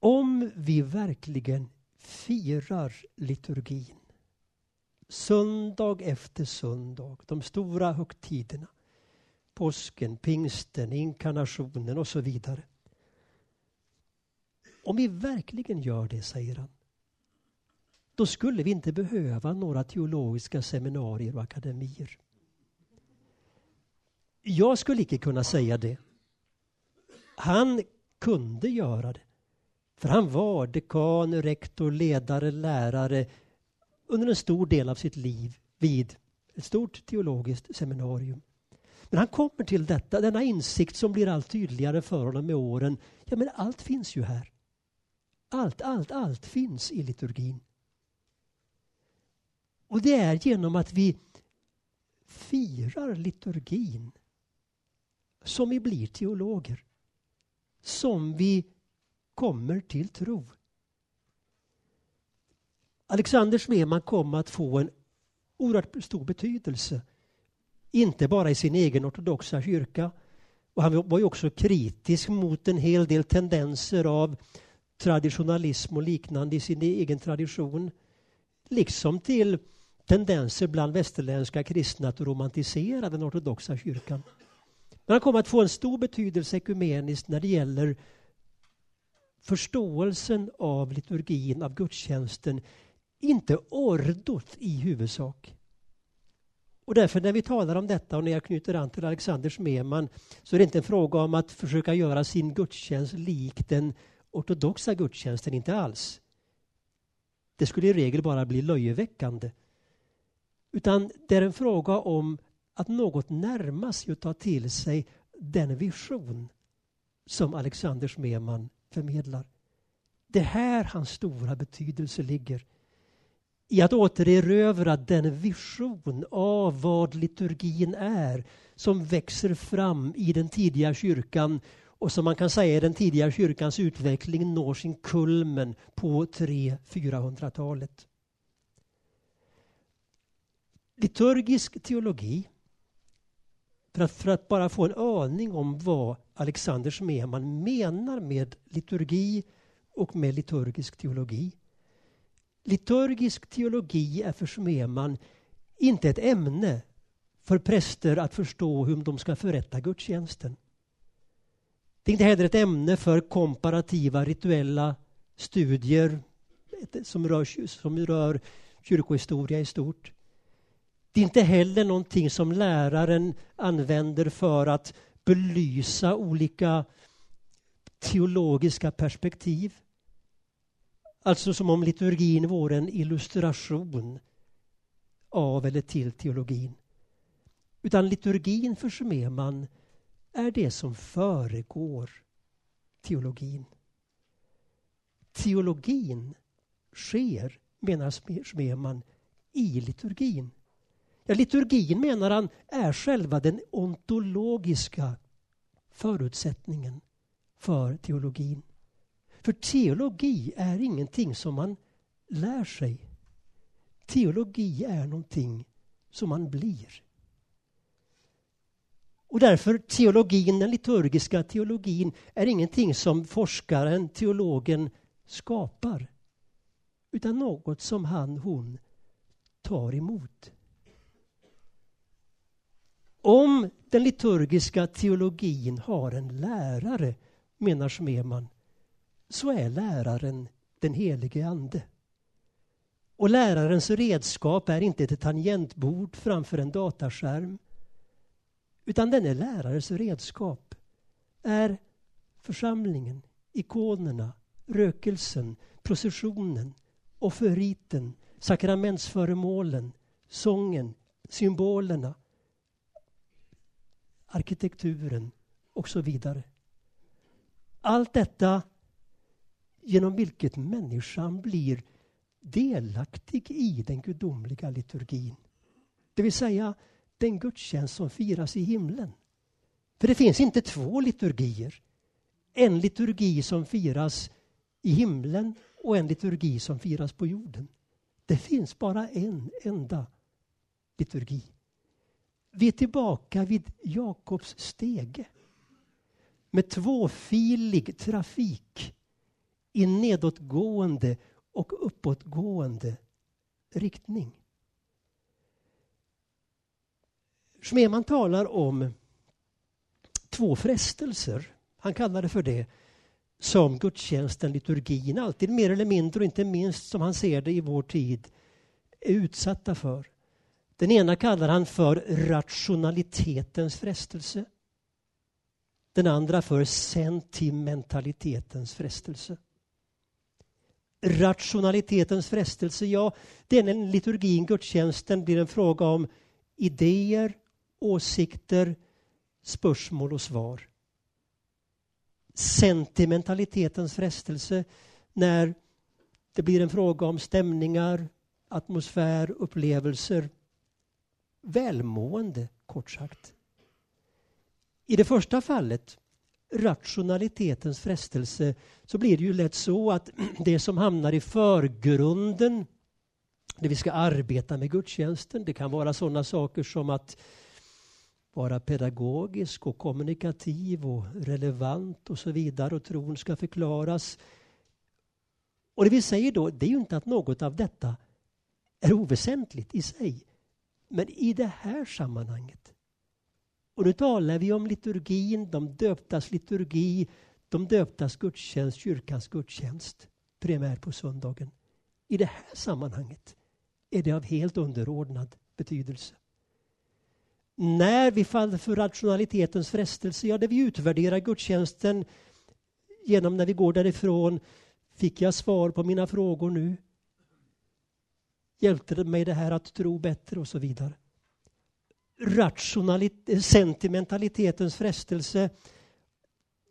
om vi verkligen firar liturgin söndag efter söndag, de stora högtiderna, påsken, pingsten, inkarnationen och så vidare. Om vi verkligen gör det, säger han, då skulle vi inte behöva några teologiska seminarier och akademier. Jag skulle icke kunna säga det. Han kunde göra det. För han var dekan, rektor, ledare, lärare under en stor del av sitt liv vid ett stort teologiskt seminarium. Men han kommer till detta, denna insikt som blir allt tydligare för honom med åren. Ja, men allt finns ju här. Allt, allt, allt finns i liturgin. Och det är genom att vi firar liturgin som vi blir teologer. Som vi kommer till tro. Alexander Smeman kom att få en oerhört stor betydelse. Inte bara i sin egen ortodoxa kyrka. Och han var ju också kritisk mot en hel del tendenser av traditionalism och liknande i sin egen tradition. Liksom till tendenser bland västerländska kristna att romantisera den ortodoxa kyrkan. Men han kom att få en stor betydelse ekumeniskt när det gäller förståelsen av liturgin, av gudstjänsten inte ordot i huvudsak. Och därför när vi talar om detta och när jag knyter an till Alexander Smeman så är det inte en fråga om att försöka göra sin gudstjänst lik den ortodoxa gudstjänsten, inte alls. Det skulle i regel bara bli löjeväckande. Utan det är en fråga om att något närma sig och ta till sig den vision som Alexander Smeman förmedlar. Det är här hans stora betydelse ligger i att återerövra den vision av vad liturgin är som växer fram i den tidiga kyrkan och som man kan säga i den tidiga kyrkans utveckling når sin kulmen på 300-400-talet. Liturgisk teologi, för att, för att bara få en aning om vad Alexander Smeman menar med liturgi och med liturgisk teologi. Liturgisk teologi är för Smeman inte ett ämne för präster att förstå hur de ska förrätta gudstjänsten. Det är inte heller ett ämne för komparativa rituella studier som rör, som rör kyrkohistoria i stort. Det är inte heller någonting som läraren använder för att belysa olika teologiska perspektiv. Alltså som om liturgin vore en illustration av eller till teologin. Utan liturgin för Schmeman är det som föregår teologin. Teologin sker, menar Schmeman, i liturgin. Liturgin, menar han, är själva den ontologiska förutsättningen för teologin. För teologi är ingenting som man lär sig. Teologi är någonting som man blir. Och därför teologin, den liturgiska teologin, är ingenting som forskaren, teologen, skapar. Utan något som han, hon tar emot. Om den liturgiska teologin har en lärare, menar Schmeman så är läraren den helige Ande. Och lärarens redskap är inte ett tangentbord framför en dataskärm utan den är lärares redskap. Är församlingen, ikonerna, rökelsen, processionen, offeriten, sakramentsföremålen, sången, symbolerna, arkitekturen och så vidare. Allt detta genom vilket människan blir delaktig i den gudomliga liturgin. Det vill säga den gudstjänst som firas i himlen. För det finns inte två liturgier. En liturgi som firas i himlen och en liturgi som firas på jorden. Det finns bara en enda liturgi. Vi är tillbaka vid Jakobs stege med tvåfilig trafik i nedåtgående och uppåtgående riktning. Schmeman talar om två frestelser. Han kallar det för det som gudstjänsten, liturgin, alltid mer eller mindre och inte minst som han ser det i vår tid, är utsatta för. Den ena kallar han för rationalitetens frestelse. Den andra för sentimentalitetens frestelse. Rationalitetens frestelse, ja, det är när liturgin, gudstjänsten, blir en fråga om idéer, åsikter, spörsmål och svar. Sentimentalitetens frestelse när det blir en fråga om stämningar, atmosfär, upplevelser, välmående kort sagt. I det första fallet, rationalitetens frestelse, så blir det ju lätt så att det som hamnar i förgrunden när vi ska arbeta med gudstjänsten, det kan vara sådana saker som att vara pedagogisk och kommunikativ och relevant och så vidare och tron ska förklaras. Och det vi säger då, det är ju inte att något av detta är oväsentligt i sig. Men i det här sammanhanget, och nu talar vi om liturgin, de döptas liturgi, de döptas gudstjänst, kyrkans gudstjänst, primärt på söndagen. I det här sammanhanget är det av helt underordnad betydelse. När vi faller för rationalitetens frestelse, ja, där vi utvärderar gudstjänsten genom när vi går därifrån. Fick jag svar på mina frågor nu? Hjälpte det mig det här att tro bättre och så vidare. Rationalit sentimentalitetens frestelse,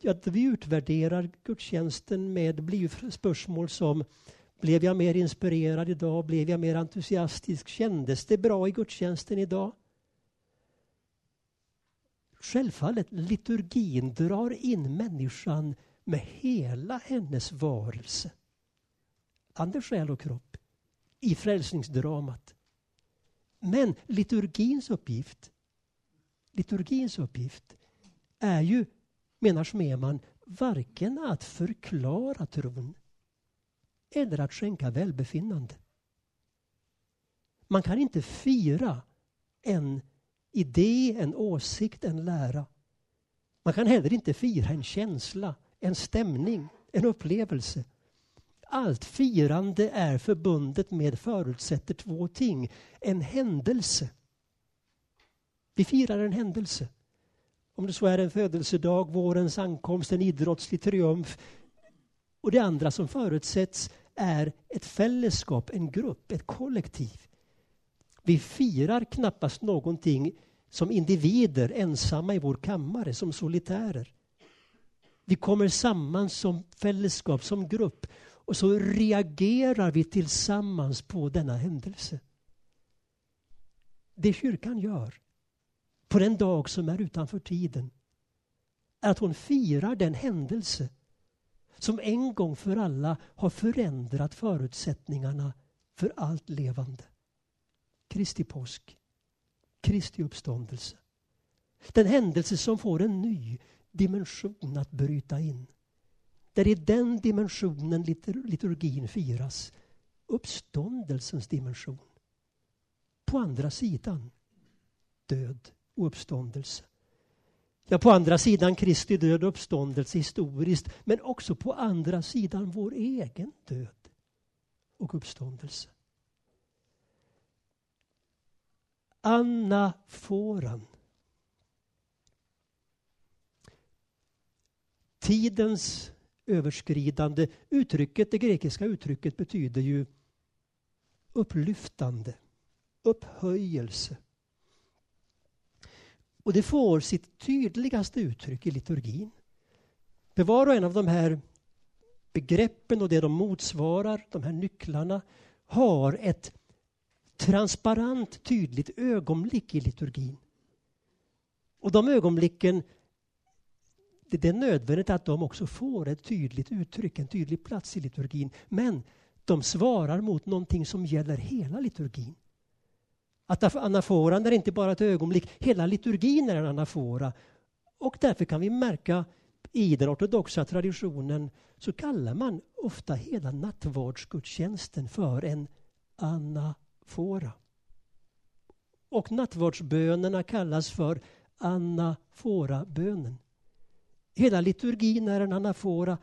att vi utvärderar gudstjänsten med spörsmål som blev jag mer inspirerad idag? Blev jag mer entusiastisk? Kändes det bra i gudstjänsten idag? Självfallet, liturgin drar in människan med hela hennes varelse. Ande, själ och kropp i frälsningsdramat. Men liturgins uppgift, liturgins uppgift är ju, menar Smeman, varken att förklara tron eller att skänka välbefinnande. Man kan inte fira en idé, en åsikt, en lära. Man kan heller inte fira en känsla, en stämning, en upplevelse. Allt firande är förbundet med förutsätter två ting. En händelse. Vi firar en händelse. Om det så är en födelsedag, vårens ankomst, en idrottslig triumf. Och det andra som förutsätts är ett fällskap, en grupp, ett kollektiv. Vi firar knappast någonting som individer ensamma i vår kammare, som solitärer. Vi kommer samman som fällskap, som grupp och så reagerar vi tillsammans på denna händelse. Det kyrkan gör på den dag som är utanför tiden är att hon firar den händelse som en gång för alla har förändrat förutsättningarna för allt levande. Kristi påsk, Kristi uppståndelse. Den händelse som får en ny dimension att bryta in. Där i den dimensionen liturgin firas. Uppståndelsens dimension. På andra sidan död och uppståndelse. Ja, på andra sidan Kristi död och uppståndelse historiskt, men också på andra sidan vår egen död och uppståndelse. Anaforan. Tidens överskridande. Uttrycket, det grekiska uttrycket betyder ju upplyftande, upphöjelse. Och det får sitt tydligaste uttryck i liturgin. För var och en av de här begreppen och det de motsvarar, de här nycklarna, har ett transparent, tydligt ögonblick i liturgin. Och de ögonblicken, det är nödvändigt att de också får ett tydligt uttryck, en tydlig plats i liturgin. Men de svarar mot någonting som gäller hela liturgin. Att anaforan är inte bara ett ögonblick, hela liturgin är en anafora. Och därför kan vi märka i den ortodoxa traditionen så kallar man ofta hela nattvardsgudstjänsten för en anafora. Och nattvardsbönerna kallas för anaforabönen Hela liturgin är en anafora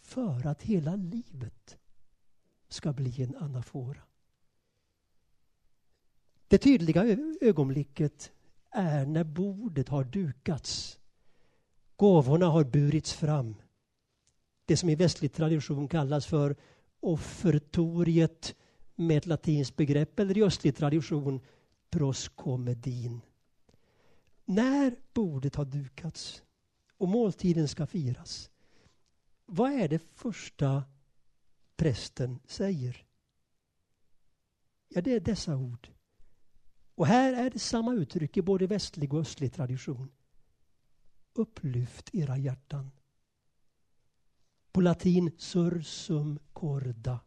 för att hela livet ska bli en anafora. Det tydliga ögonblicket är när bordet har dukats. Gåvorna har burits fram. Det som i västlig tradition kallas för offertoriet med ett latinskt begrepp eller i östlig tradition proskomedin. När bordet har dukats och måltiden ska firas, vad är det första prästen säger? Ja, det är dessa ord. Och här är det samma uttryck i både västlig och östlig tradition. Upplyft era hjärtan. På latin sursum corda.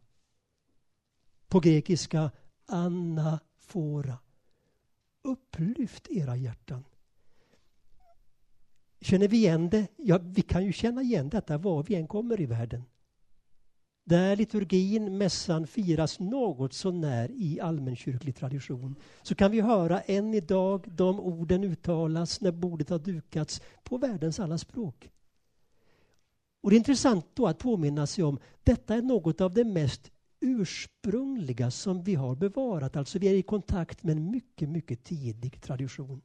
På grekiska anafora. Upplyft era hjärtan. Känner vi igen det? Ja, vi kan ju känna igen detta var vi än kommer i världen där liturgin, mässan, firas något så när i allmänkyrklig tradition så kan vi höra än idag de orden uttalas när bordet har dukats på världens alla språk. Och Det är intressant då att påminna sig om detta är något av det mest ursprungliga som vi har bevarat. Alltså vi är i kontakt med en mycket, mycket tidig tradition.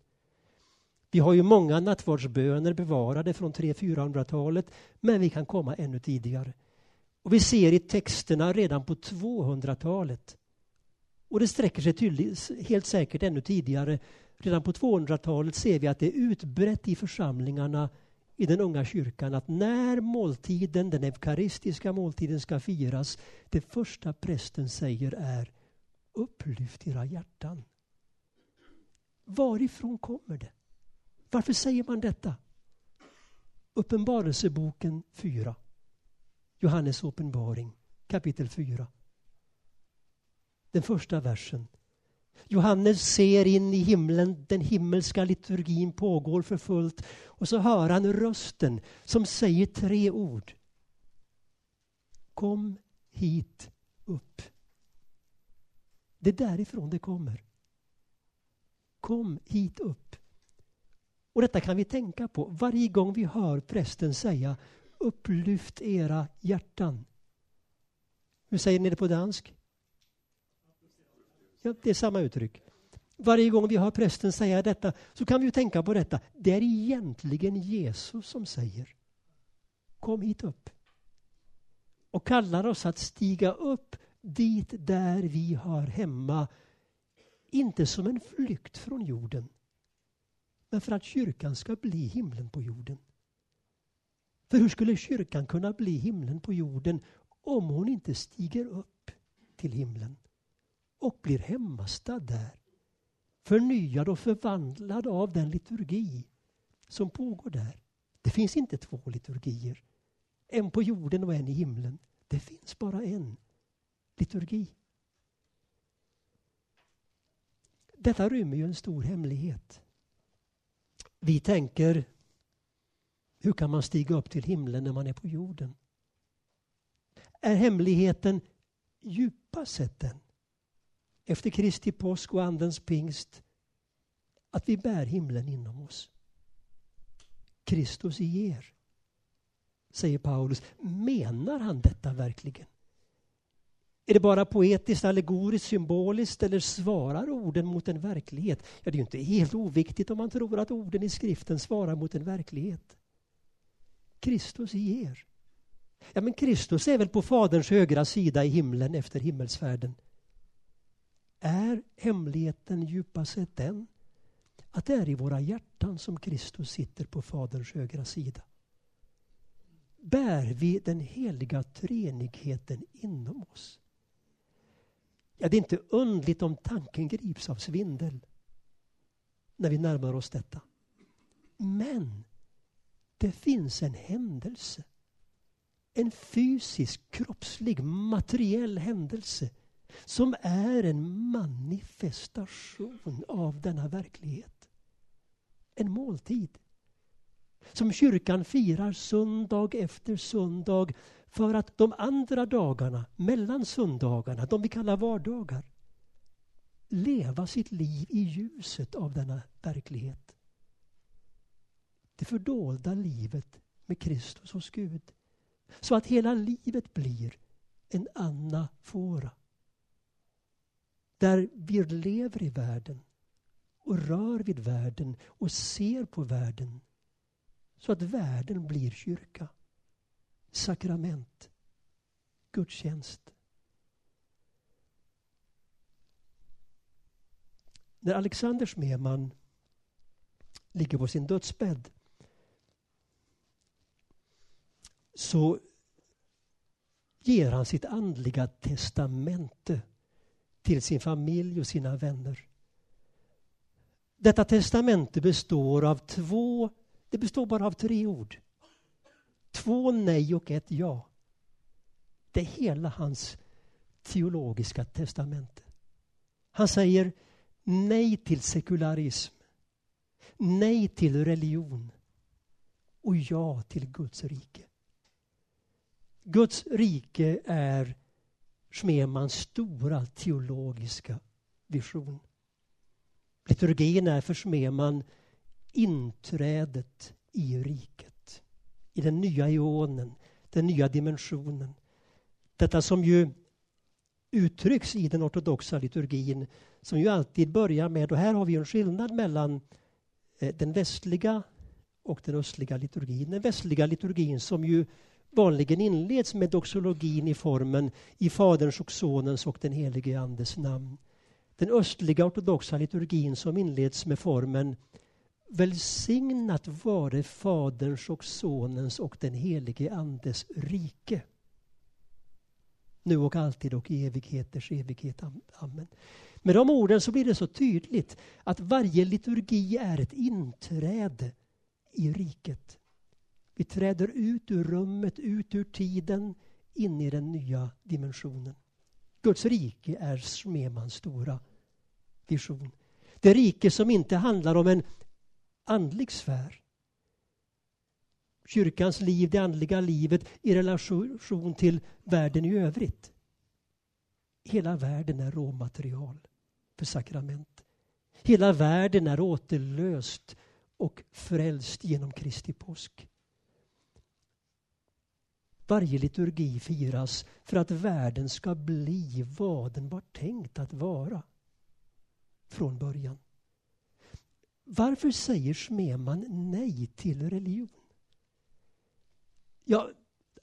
Vi har ju många nattvardsböner bevarade från 300-400-talet men vi kan komma ännu tidigare. Och vi ser i texterna redan på 200-talet. Och det sträcker sig tydligt, helt säkert ännu tidigare. Redan på 200-talet ser vi att det är utbrett i församlingarna i den unga kyrkan att när måltiden, den eukaristiska måltiden ska firas, det första prästen säger är upplyft era hjärtan. Varifrån kommer det? Varför säger man detta? Uppenbarelseboken 4. Johannes uppenbaring kapitel 4. Den första versen. Johannes ser in i himlen, den himmelska liturgin pågår för fullt och så hör han rösten som säger tre ord. Kom hit upp. Det är därifrån det kommer. Kom hit upp. Och detta kan vi tänka på varje gång vi hör prästen säga upplyft era hjärtan. Hur säger ni det på dansk? Ja, det är samma uttryck. Varje gång vi hör prästen säga detta så kan vi tänka på detta. Det är egentligen Jesus som säger Kom hit upp. Och kallar oss att stiga upp dit där vi hör hemma. Inte som en flykt från jorden men för att kyrkan ska bli himlen på jorden. För hur skulle kyrkan kunna bli himlen på jorden om hon inte stiger upp till himlen och blir hemmastad där? Förnyad och förvandlad av den liturgi som pågår där. Det finns inte två liturgier. En på jorden och en i himlen. Det finns bara en liturgi. Detta rymmer ju en stor hemlighet. Vi tänker, hur kan man stiga upp till himlen när man är på jorden? Är hemligheten djupast sett den, efter Kristi påsk och Andens pingst, att vi bär himlen inom oss? Kristus i er, säger Paulus. Menar han detta verkligen? Är det bara poetiskt, allegoriskt, symboliskt eller svarar orden mot en verklighet? Ja, det är ju inte helt oviktigt om man tror att orden i skriften svarar mot en verklighet. Kristus i er. Ja, men Kristus är väl på Faderns högra sida i himlen efter himmelsfärden. Är hemligheten djupast sett den att det är i våra hjärtan som Kristus sitter på Faderns högra sida? Bär vi den heliga treenigheten inom oss? Ja, det är inte undligt om tanken grips av svindel när vi närmar oss detta. Men det finns en händelse. En fysisk, kroppslig, materiell händelse som är en manifestation av denna verklighet. En måltid som kyrkan firar söndag efter söndag för att de andra dagarna, mellan söndagarna, de vi kallar vardagar, leva sitt liv i ljuset av denna verklighet. Det fördolda livet med Kristus hos Gud. Så att hela livet blir en anafora. Där vi lever i världen och rör vid världen och ser på världen så att världen blir kyrka sakrament, gudstjänst. När Alexander Smeman ligger på sin dödsbädd så ger han sitt andliga testamente till sin familj och sina vänner. Detta testamente består av två, det består bara av tre ord. Två nej och ett ja. Det är hela hans teologiska testamente. Han säger nej till sekularism, nej till religion och ja till Guds rike. Guds rike är Schmemans stora teologiska vision. Liturgin är för Schmeman inträdet i riket i den nya ionen, den nya dimensionen. Detta som ju uttrycks i den ortodoxa liturgin som ju alltid börjar med, och här har vi en skillnad mellan eh, den västliga och den östliga liturgin. Den västliga liturgin som ju vanligen inleds med doxologin i formen i Faderns och Sonens och den helige Andes namn. Den östliga ortodoxa liturgin som inleds med formen Välsignat vare Faderns och Sonens och den helige Andes rike. Nu och alltid och i evigheters evighet. Amen. Med de orden så blir det så tydligt att varje liturgi är ett inträde i riket. Vi träder ut ur rummet, ut ur tiden, in i den nya dimensionen. Guds rike är Smemans stora vision. Det rike som inte handlar om en andlig sfär. Kyrkans liv, det andliga livet i relation till världen i övrigt. Hela världen är råmaterial för sakrament. Hela världen är återlöst och frälst genom Kristi påsk. Varje liturgi firas för att världen ska bli vad den var tänkt att vara från början. Varför säger Smeman nej till religion? Ja,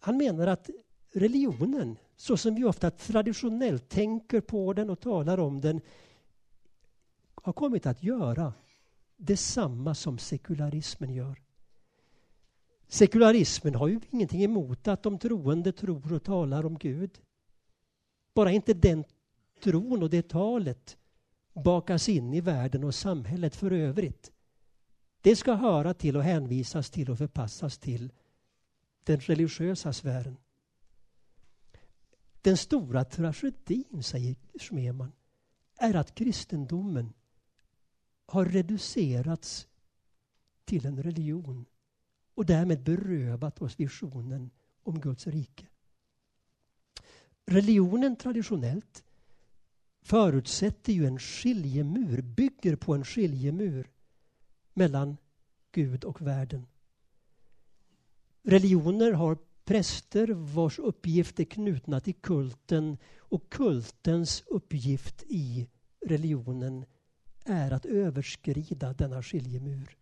han menar att religionen, så som vi ofta traditionellt tänker på den och talar om den, har kommit att göra detsamma som sekularismen gör. Sekularismen har ju ingenting emot att de troende tror och talar om Gud. Bara inte den tron och det talet bakas in i världen och samhället för övrigt. Det ska höra till och hänvisas till och förpassas till den religiösa sfären. Den stora tragedin, säger Schmeman, är att kristendomen har reducerats till en religion och därmed berövat oss visionen om Guds rike. Religionen traditionellt förutsätter ju en skiljemur, bygger på en skiljemur mellan Gud och världen. Religioner har präster vars uppgift är knutna till kulten och kultens uppgift i religionen är att överskrida denna skiljemur.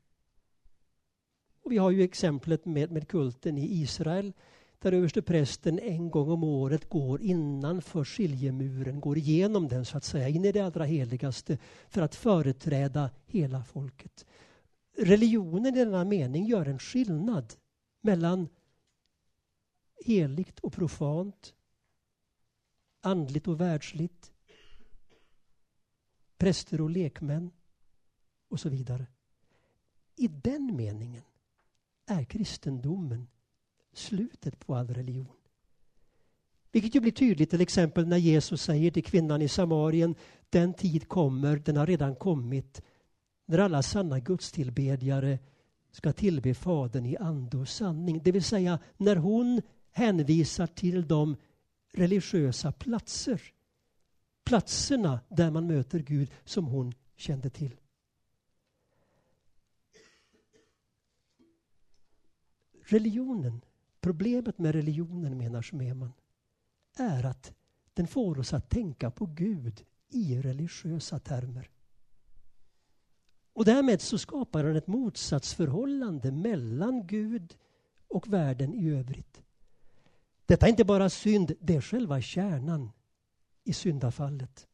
Och vi har ju exemplet med, med kulten i Israel där översteprästen en gång om året går innanför skiljemuren, går igenom den så att säga, in i det allra heligaste för att företräda hela folket. Religionen i denna mening gör en skillnad mellan heligt och profant, andligt och världsligt, präster och lekmän och så vidare. I den meningen är kristendomen slutet på all religion. Vilket ju blir tydligt till exempel när Jesus säger till kvinnan i Samarien den tid kommer, den har redan kommit, när alla sanna gudstillbedjare ska tillbe Fadern i ande och sanning. Det vill säga när hon hänvisar till de religiösa platser, platserna där man möter Gud som hon kände till. Religionen, problemet med religionen menar Schmeman, är att den får oss att tänka på Gud i religiösa termer. Och därmed så skapar den ett motsatsförhållande mellan Gud och världen i övrigt. Detta är inte bara synd, det är själva kärnan i syndafallet.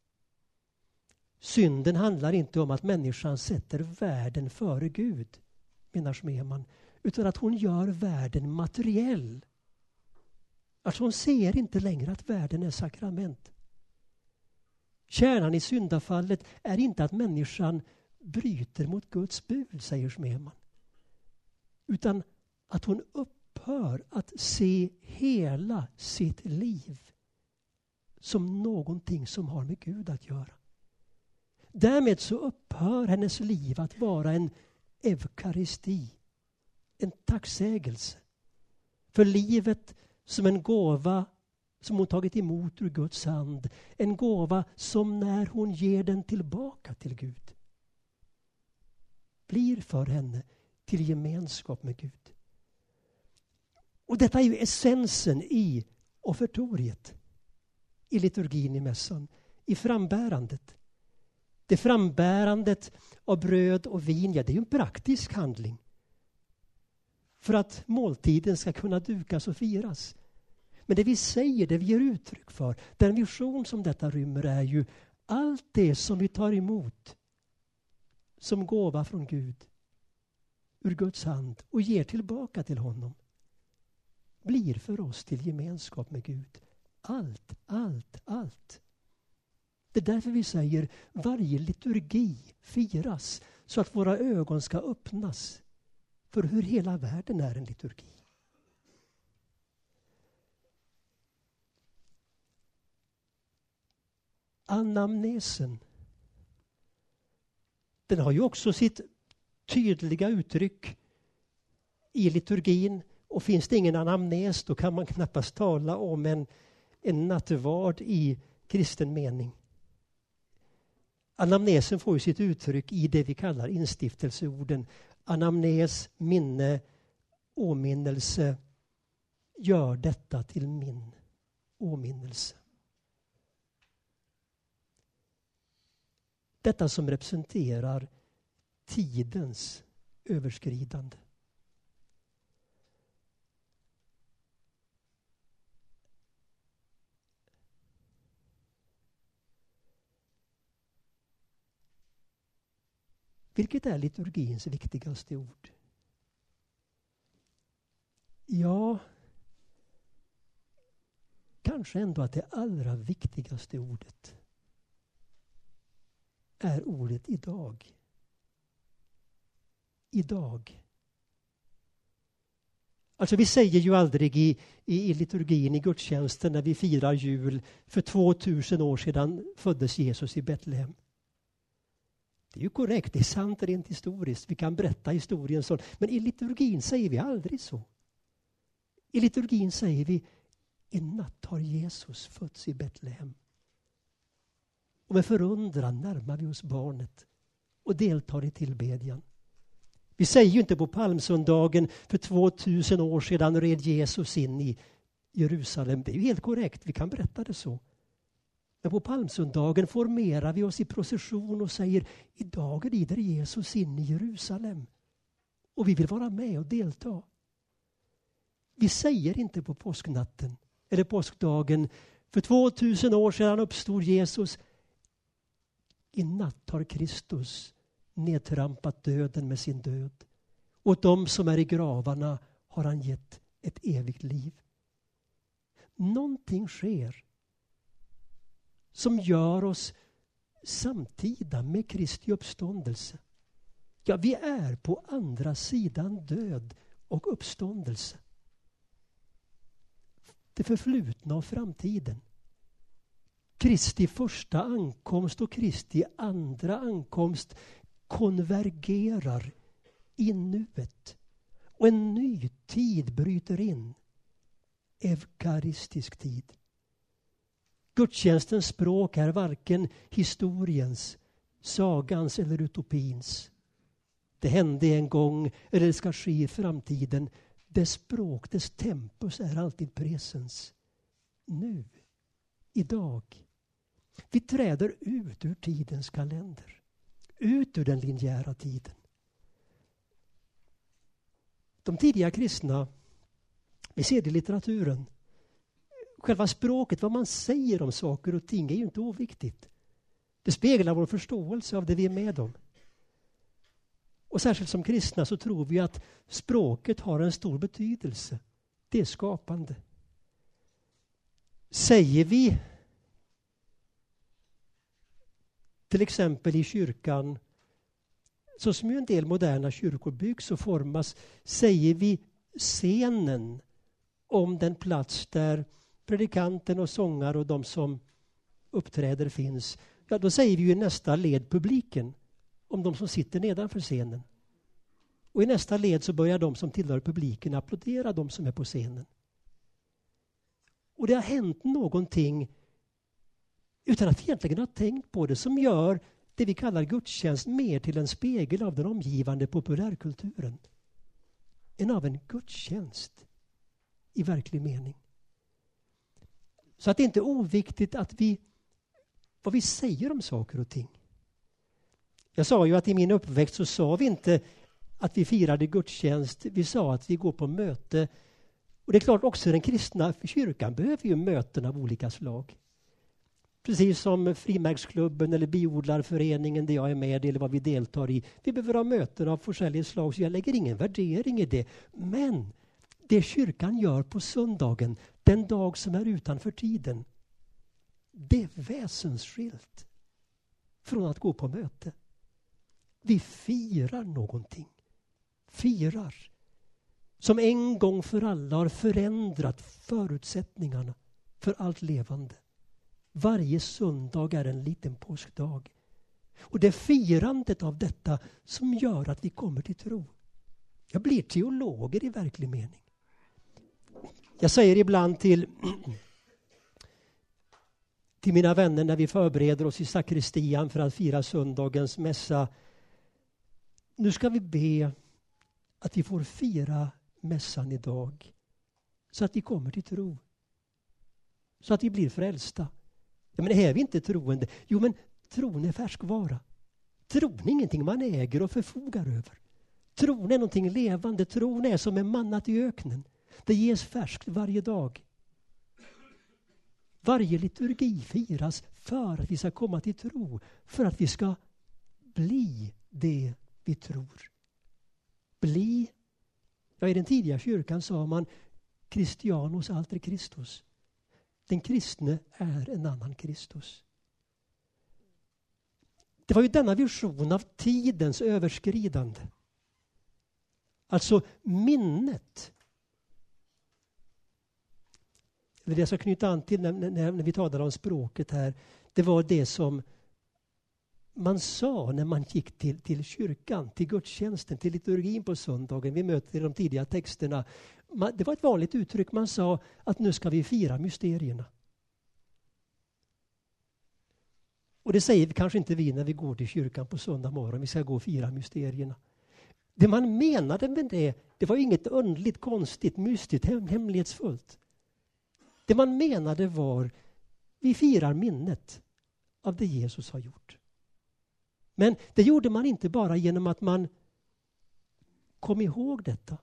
Synden handlar inte om att människan sätter världen före Gud, menar Smeman, utan att hon gör världen materiell. Alltså hon ser inte längre att världen är sakrament. Kärnan i syndafallet är inte att människan bryter mot Guds bud, säger Smeman. Utan att hon upphör att se hela sitt liv som någonting som har med Gud att göra. Därmed så upphör hennes liv att vara en eukaristi, en tacksägelse för livet som en gåva som hon tagit emot ur Guds hand. En gåva som när hon ger den tillbaka till Gud blir för henne till gemenskap med Gud. Och detta är ju essensen i offertoriet, i liturgin i mässan, i frambärandet. Det frambärandet av bröd och vin, ja det är ju en praktisk handling. För att måltiden ska kunna dukas och firas. Men det vi säger, det vi ger uttryck för, den vision som detta rymmer är ju allt det som vi tar emot som gåva från Gud ur Guds hand och ger tillbaka till honom blir för oss till gemenskap med Gud. Allt, allt, allt. Det är därför vi säger varje liturgi firas så att våra ögon ska öppnas för hur hela världen är en liturgi. Anamnesen Den har ju också sitt tydliga uttryck i liturgin och finns det ingen anamnes då kan man knappast tala om en, en nattvard i kristen mening. Anamnesen får ju sitt uttryck i det vi kallar instiftelseorden. Anamnes, minne, åminnelse. Gör detta till min åminnelse. Detta som representerar tidens överskridande. Vilket är liturgins viktigaste ord? Ja, kanske ändå att det allra viktigaste ordet är ordet idag. Idag. Alltså vi säger ju aldrig i, i, i liturgin, i gudstjänsten när vi firar jul, för 2000 år sedan föddes Jesus i Betlehem. Det är ju korrekt, det är sant rent historiskt. Vi kan berätta historien så. Men i liturgin säger vi aldrig så. I liturgin säger vi i natt har Jesus fötts i Betlehem. Och med förundran närmar vi oss barnet och deltar i tillbedjan. Vi säger ju inte på palmsöndagen för 2000 år sedan red Jesus in i Jerusalem. Det är ju helt korrekt, vi kan berätta det så. Men på palmsöndagen formerar vi oss i procession och säger idag rider Jesus in i Jerusalem. Och vi vill vara med och delta. Vi säger inte på påsknatten eller påskdagen för 2000 år sedan uppstod Jesus. I natt har Kristus nedtrampat döden med sin död. Åt dem som är i gravarna har han gett ett evigt liv. Någonting sker som gör oss samtida med Kristi uppståndelse. Ja, vi är på andra sidan död och uppståndelse. Det förflutna och framtiden. Kristi första ankomst och Kristi andra ankomst konvergerar i nuet. Och en ny tid bryter in. Eukaristisk tid. Gudstjänstens språk är varken historiens, sagans eller utopins. Det hände en gång, eller det ska ske i framtiden. Dess språk, dess tempus är alltid presens. Nu, idag. Vi träder ut ur tidens kalender. Ut ur den linjära tiden. De tidiga kristna, vi ser det i litteraturen, själva språket, vad man säger om saker och ting är ju inte oviktigt. Det speglar vår förståelse av det vi är med om. Och särskilt som kristna så tror vi att språket har en stor betydelse. Det är skapande. Säger vi till exempel i kyrkan så som ju en del moderna kyrkor byggs och formas, säger vi scenen om den plats där predikanten och sångare och de som uppträder finns, ja då säger vi ju i nästa led publiken om de som sitter nedanför scenen. Och i nästa led så börjar de som tillhör publiken applådera de som är på scenen. Och det har hänt någonting utan att vi egentligen ha tänkt på det som gör det vi kallar gudstjänst mer till en spegel av den omgivande populärkulturen än av en gudstjänst i verklig mening. Så att det inte är oviktigt att vi, vad vi säger om saker och ting. Jag sa ju att i min uppväxt så sa vi inte att vi firade gudstjänst, vi sa att vi går på möte. Och det är klart också den kristna kyrkan behöver ju möten av olika slag. Precis som frimärksklubben eller biodlarföreningen där jag är med eller vad vi deltar i. Vi behöver ha möten av olika slag så jag lägger ingen värdering i det. Men det kyrkan gör på söndagen, den dag som är utanför tiden, det är väsensskilt från att gå på möte. Vi firar någonting. Firar. Som en gång för alla har förändrat förutsättningarna för allt levande. Varje söndag är en liten påskdag. Och det är firandet av detta som gör att vi kommer till tro. Jag blir teologer i verklig mening. Jag säger ibland till, till mina vänner när vi förbereder oss i sakristian för att fira söndagens mässa. Nu ska vi be att vi får fira mässan idag så att vi kommer till tro. Så att vi blir frälsta. Ja, men är vi inte troende? Jo, men tron är färskvara. Tron är ingenting man äger och förfogar över. Tron är någonting levande. Tron är som en mannat i öknen. Det ges färskt varje dag. Varje liturgi firas för att vi ska komma till tro. För att vi ska bli det vi tror. Bli. Ja, I den tidiga kyrkan sa man Christianos alter Christus. Den kristne är en annan Kristus. Det var ju denna vision av tidens överskridande. Alltså minnet. Det jag ska knyta an till när, när, när vi talade om språket här. Det var det som man sa när man gick till, till kyrkan, till gudstjänsten, till liturgin på söndagen. Vi möter i de tidiga texterna. Man, det var ett vanligt uttryck. Man sa att nu ska vi fira mysterierna. Och det säger vi kanske inte vi när vi går till kyrkan på söndag morgon. Vi ska gå och fira mysterierna. Det man menade med det, det var inget underligt, konstigt, mystiskt, hemlighetsfullt. Det man menade var, vi firar minnet av det Jesus har gjort. Men det gjorde man inte bara genom att man kom ihåg detta.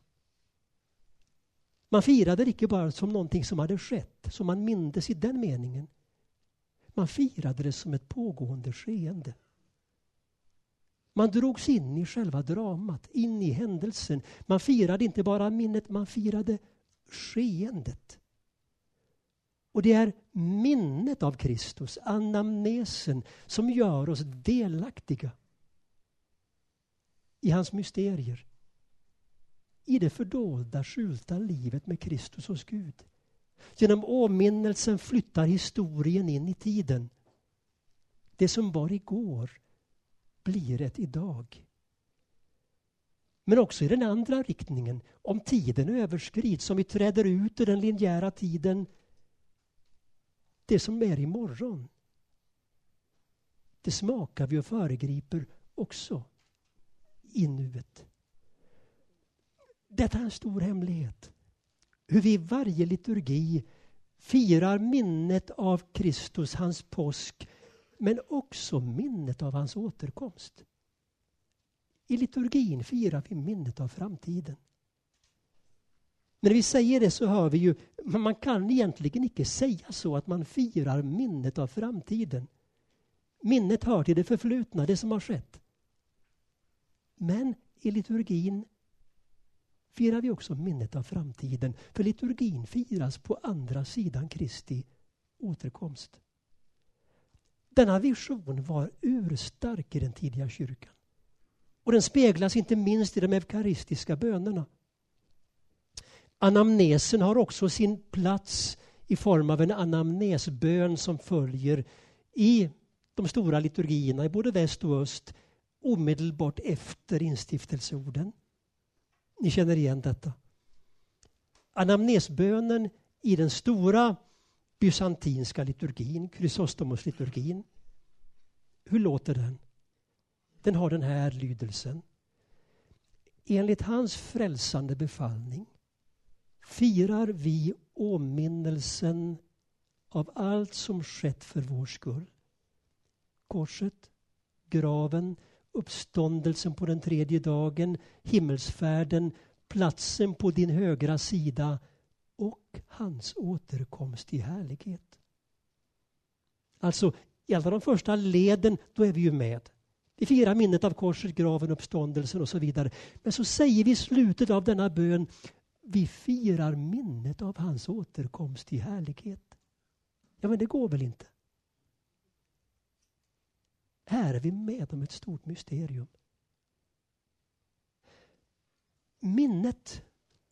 Man firade det inte bara som någonting som hade skett, som man mindes i den meningen. Man firade det som ett pågående skeende. Man drogs in i själva dramat, in i händelsen. Man firade inte bara minnet, man firade skeendet. Och det är minnet av Kristus, anamnesen, som gör oss delaktiga i hans mysterier. I det fördolda, skylta livet med Kristus hos Gud. Genom åminnelsen flyttar historien in i tiden. Det som var igår blir ett idag. Men också i den andra riktningen, om tiden överskrids, om vi träder ut ur den linjära tiden, det som är imorgon, det smakar vi och föregriper också i nuet. Detta är en stor hemlighet. Hur vi i varje liturgi firar minnet av Kristus, hans påsk, men också minnet av hans återkomst. I liturgin firar vi minnet av framtiden. När vi säger det så hör vi ju, men man kan egentligen inte säga så att man firar minnet av framtiden. Minnet hör till det förflutna, det som har skett. Men i liturgin firar vi också minnet av framtiden. För liturgin firas på andra sidan Kristi återkomst. Denna vision var urstark i den tidiga kyrkan. Och den speglas inte minst i de eukaristiska bönerna. Anamnesen har också sin plats i form av en anamnesbön som följer i de stora liturgierna i både väst och öst omedelbart efter instiftelseorden. Ni känner igen detta. Anamnesbönen i den stora bysantinska liturgin, Chrysostomos-liturgin. Hur låter den? Den har den här lydelsen. Enligt hans frälsande befallning firar vi åminnelsen av allt som skett för vår skull. Korset, graven, uppståndelsen på den tredje dagen, himmelsfärden, platsen på din högra sida och hans återkomst i härlighet. Alltså, i alla de första leden, då är vi ju med. Vi firar minnet av korset, graven, uppståndelsen och så vidare. Men så säger vi i slutet av denna bön, vi firar minnet av hans återkomst i härlighet. Ja, men det går väl inte? Här är vi med om ett stort mysterium. Minnet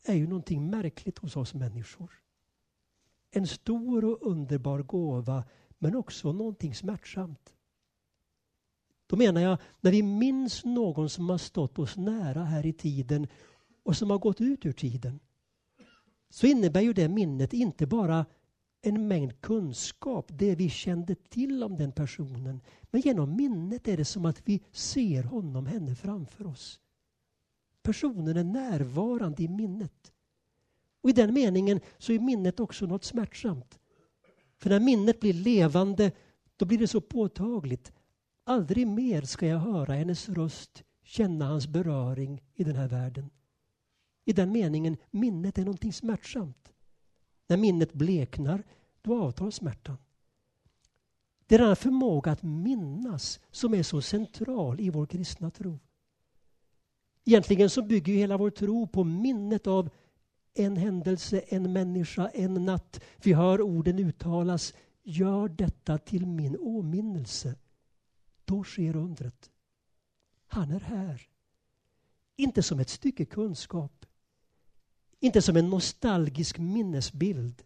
är ju någonting märkligt hos oss människor. En stor och underbar gåva men också någonting smärtsamt. Då menar jag när vi minns någon som har stått oss nära här i tiden och som har gått ut ur tiden. Så innebär ju det minnet inte bara en mängd kunskap, det vi kände till om den personen. Men genom minnet är det som att vi ser honom, henne framför oss. Personen är närvarande i minnet. Och I den meningen så är minnet också något smärtsamt. För när minnet blir levande, då blir det så påtagligt. Aldrig mer ska jag höra hennes röst, känna hans beröring i den här världen. I den meningen, minnet är någonting smärtsamt. När minnet bleknar, då avtar smärtan. Det är denna förmåga att minnas som är så central i vår kristna tro. Egentligen så bygger hela vår tro på minnet av en händelse, en människa, en natt. Vi hör orden uttalas. Gör detta till min åminnelse. Då sker undret. Han är här. Inte som ett stycke kunskap. Inte som en nostalgisk minnesbild.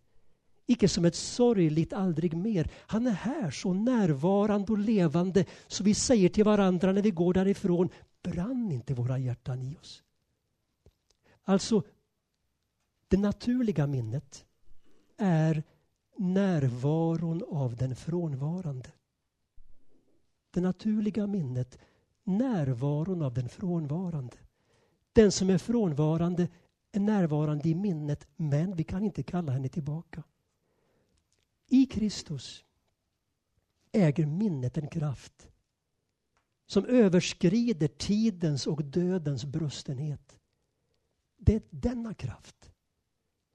Icke som ett sorgligt aldrig mer. Han är här så närvarande och levande så vi säger till varandra när vi går därifrån, brann inte våra hjärtan i oss? Alltså, det naturliga minnet är närvaron av den frånvarande. Det naturliga minnet, närvaron av den frånvarande. Den som är frånvarande är närvarande i minnet, men vi kan inte kalla henne tillbaka. I Kristus äger minnet en kraft som överskrider tidens och dödens brustenhet. Det är denna kraft,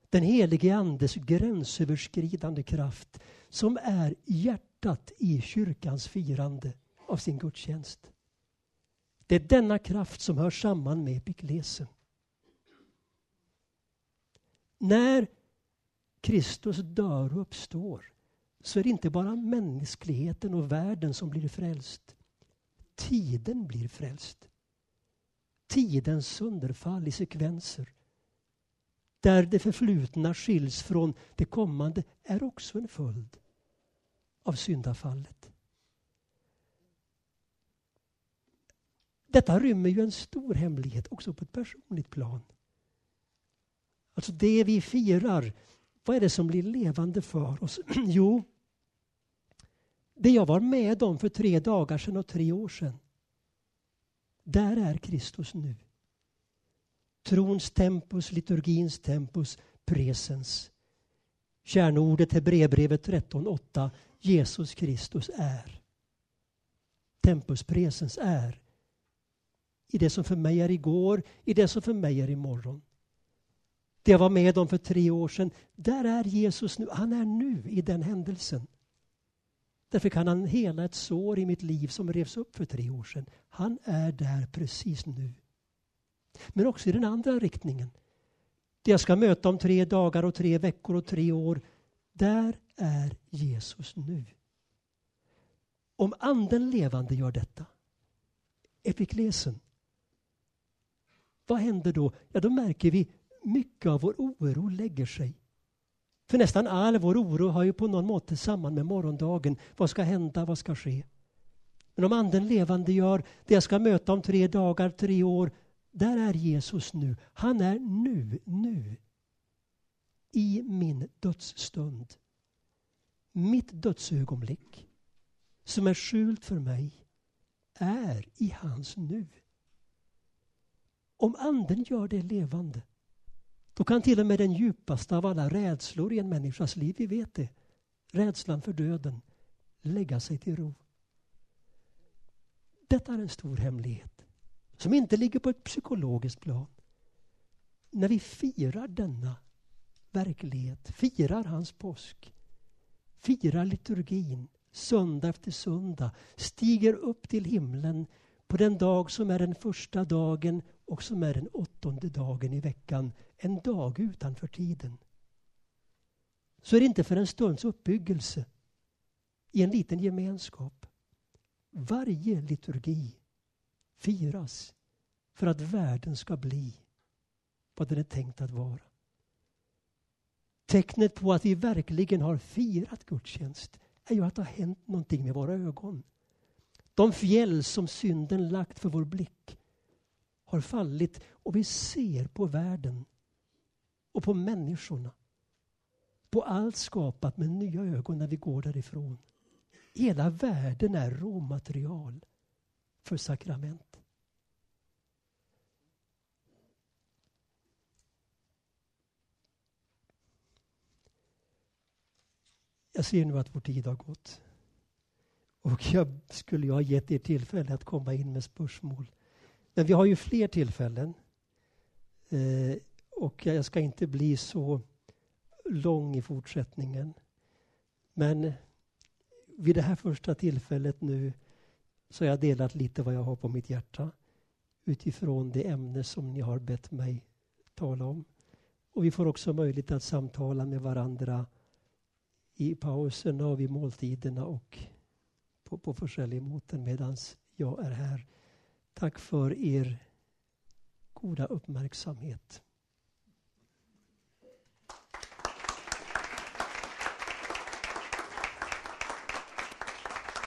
den helige Andes gränsöverskridande kraft som är hjärtat i kyrkans firande av sin gudstjänst. Det är denna kraft som hör samman med epiklesen. När Kristus dör och uppstår så är det inte bara mänskligheten och världen som blir frälst. Tiden blir frälst. Tidens sönderfall i sekvenser där det förflutna skiljs från det kommande är också en följd av syndafallet. Detta rymmer ju en stor hemlighet också på ett personligt plan. Alltså det vi firar, vad är det som blir levande för oss? Jo, det jag var med om för tre dagar sedan och tre år sedan. Där är Kristus nu. Trons tempus, liturgins tempus, presens. Kärnordet Hebreerbrevet 13.8. Jesus Kristus är. Tempus presens är. I det som för mig är igår, i det som för mig är imorgon. Det jag var med om för tre år sedan, där är Jesus nu. Han är nu i den händelsen. Därför kan han hela ett sår i mitt liv som revs upp för tre år sedan. Han är där precis nu. Men också i den andra riktningen. Det jag ska möta om tre dagar och tre veckor och tre år. Där är Jesus nu. Om anden levande gör detta, epiklesen, vad händer då? Ja, då märker vi mycket av vår oro lägger sig. För nästan all vår oro har ju på någon måte samman med morgondagen. Vad ska hända? Vad ska ske? Men om anden levande gör det jag ska möta om tre dagar, tre år. Där är Jesus nu. Han är nu, nu. I min dödsstund. Mitt dödsögonblick som är skjult för mig är i hans nu. Om anden gör det levande då kan till och med den djupaste av alla rädslor i en människas liv, vi vet det, rädslan för döden, lägga sig till ro. Detta är en stor hemlighet som inte ligger på ett psykologiskt plan. När vi firar denna verklighet, firar hans påsk, firar liturgin söndag efter söndag, stiger upp till himlen på den dag som är den första dagen och som är den åttonde dagen i veckan, en dag utanför tiden. Så är det inte för en stunds uppbyggelse i en liten gemenskap. Varje liturgi firas för att världen ska bli vad den är tänkt att vara. Tecknet på att vi verkligen har firat gudstjänst är ju att det har hänt någonting med våra ögon. De fjäll som synden lagt för vår blick har fallit och vi ser på världen och på människorna. På allt skapat med nya ögon när vi går därifrån. Hela världen är råmaterial för sakrament. Jag ser nu att vår tid har gått. Och jag skulle ha gett er tillfälle att komma in med spörsmål. Men vi har ju fler tillfällen. Eh, och jag ska inte bli så lång i fortsättningen. Men vid det här första tillfället nu så har jag delat lite vad jag har på mitt hjärta utifrån det ämne som ni har bett mig tala om. Och vi får också möjlighet att samtala med varandra i pauserna och vid måltiderna och på, på försäljningsmoten medan jag är här. Tack för er goda uppmärksamhet.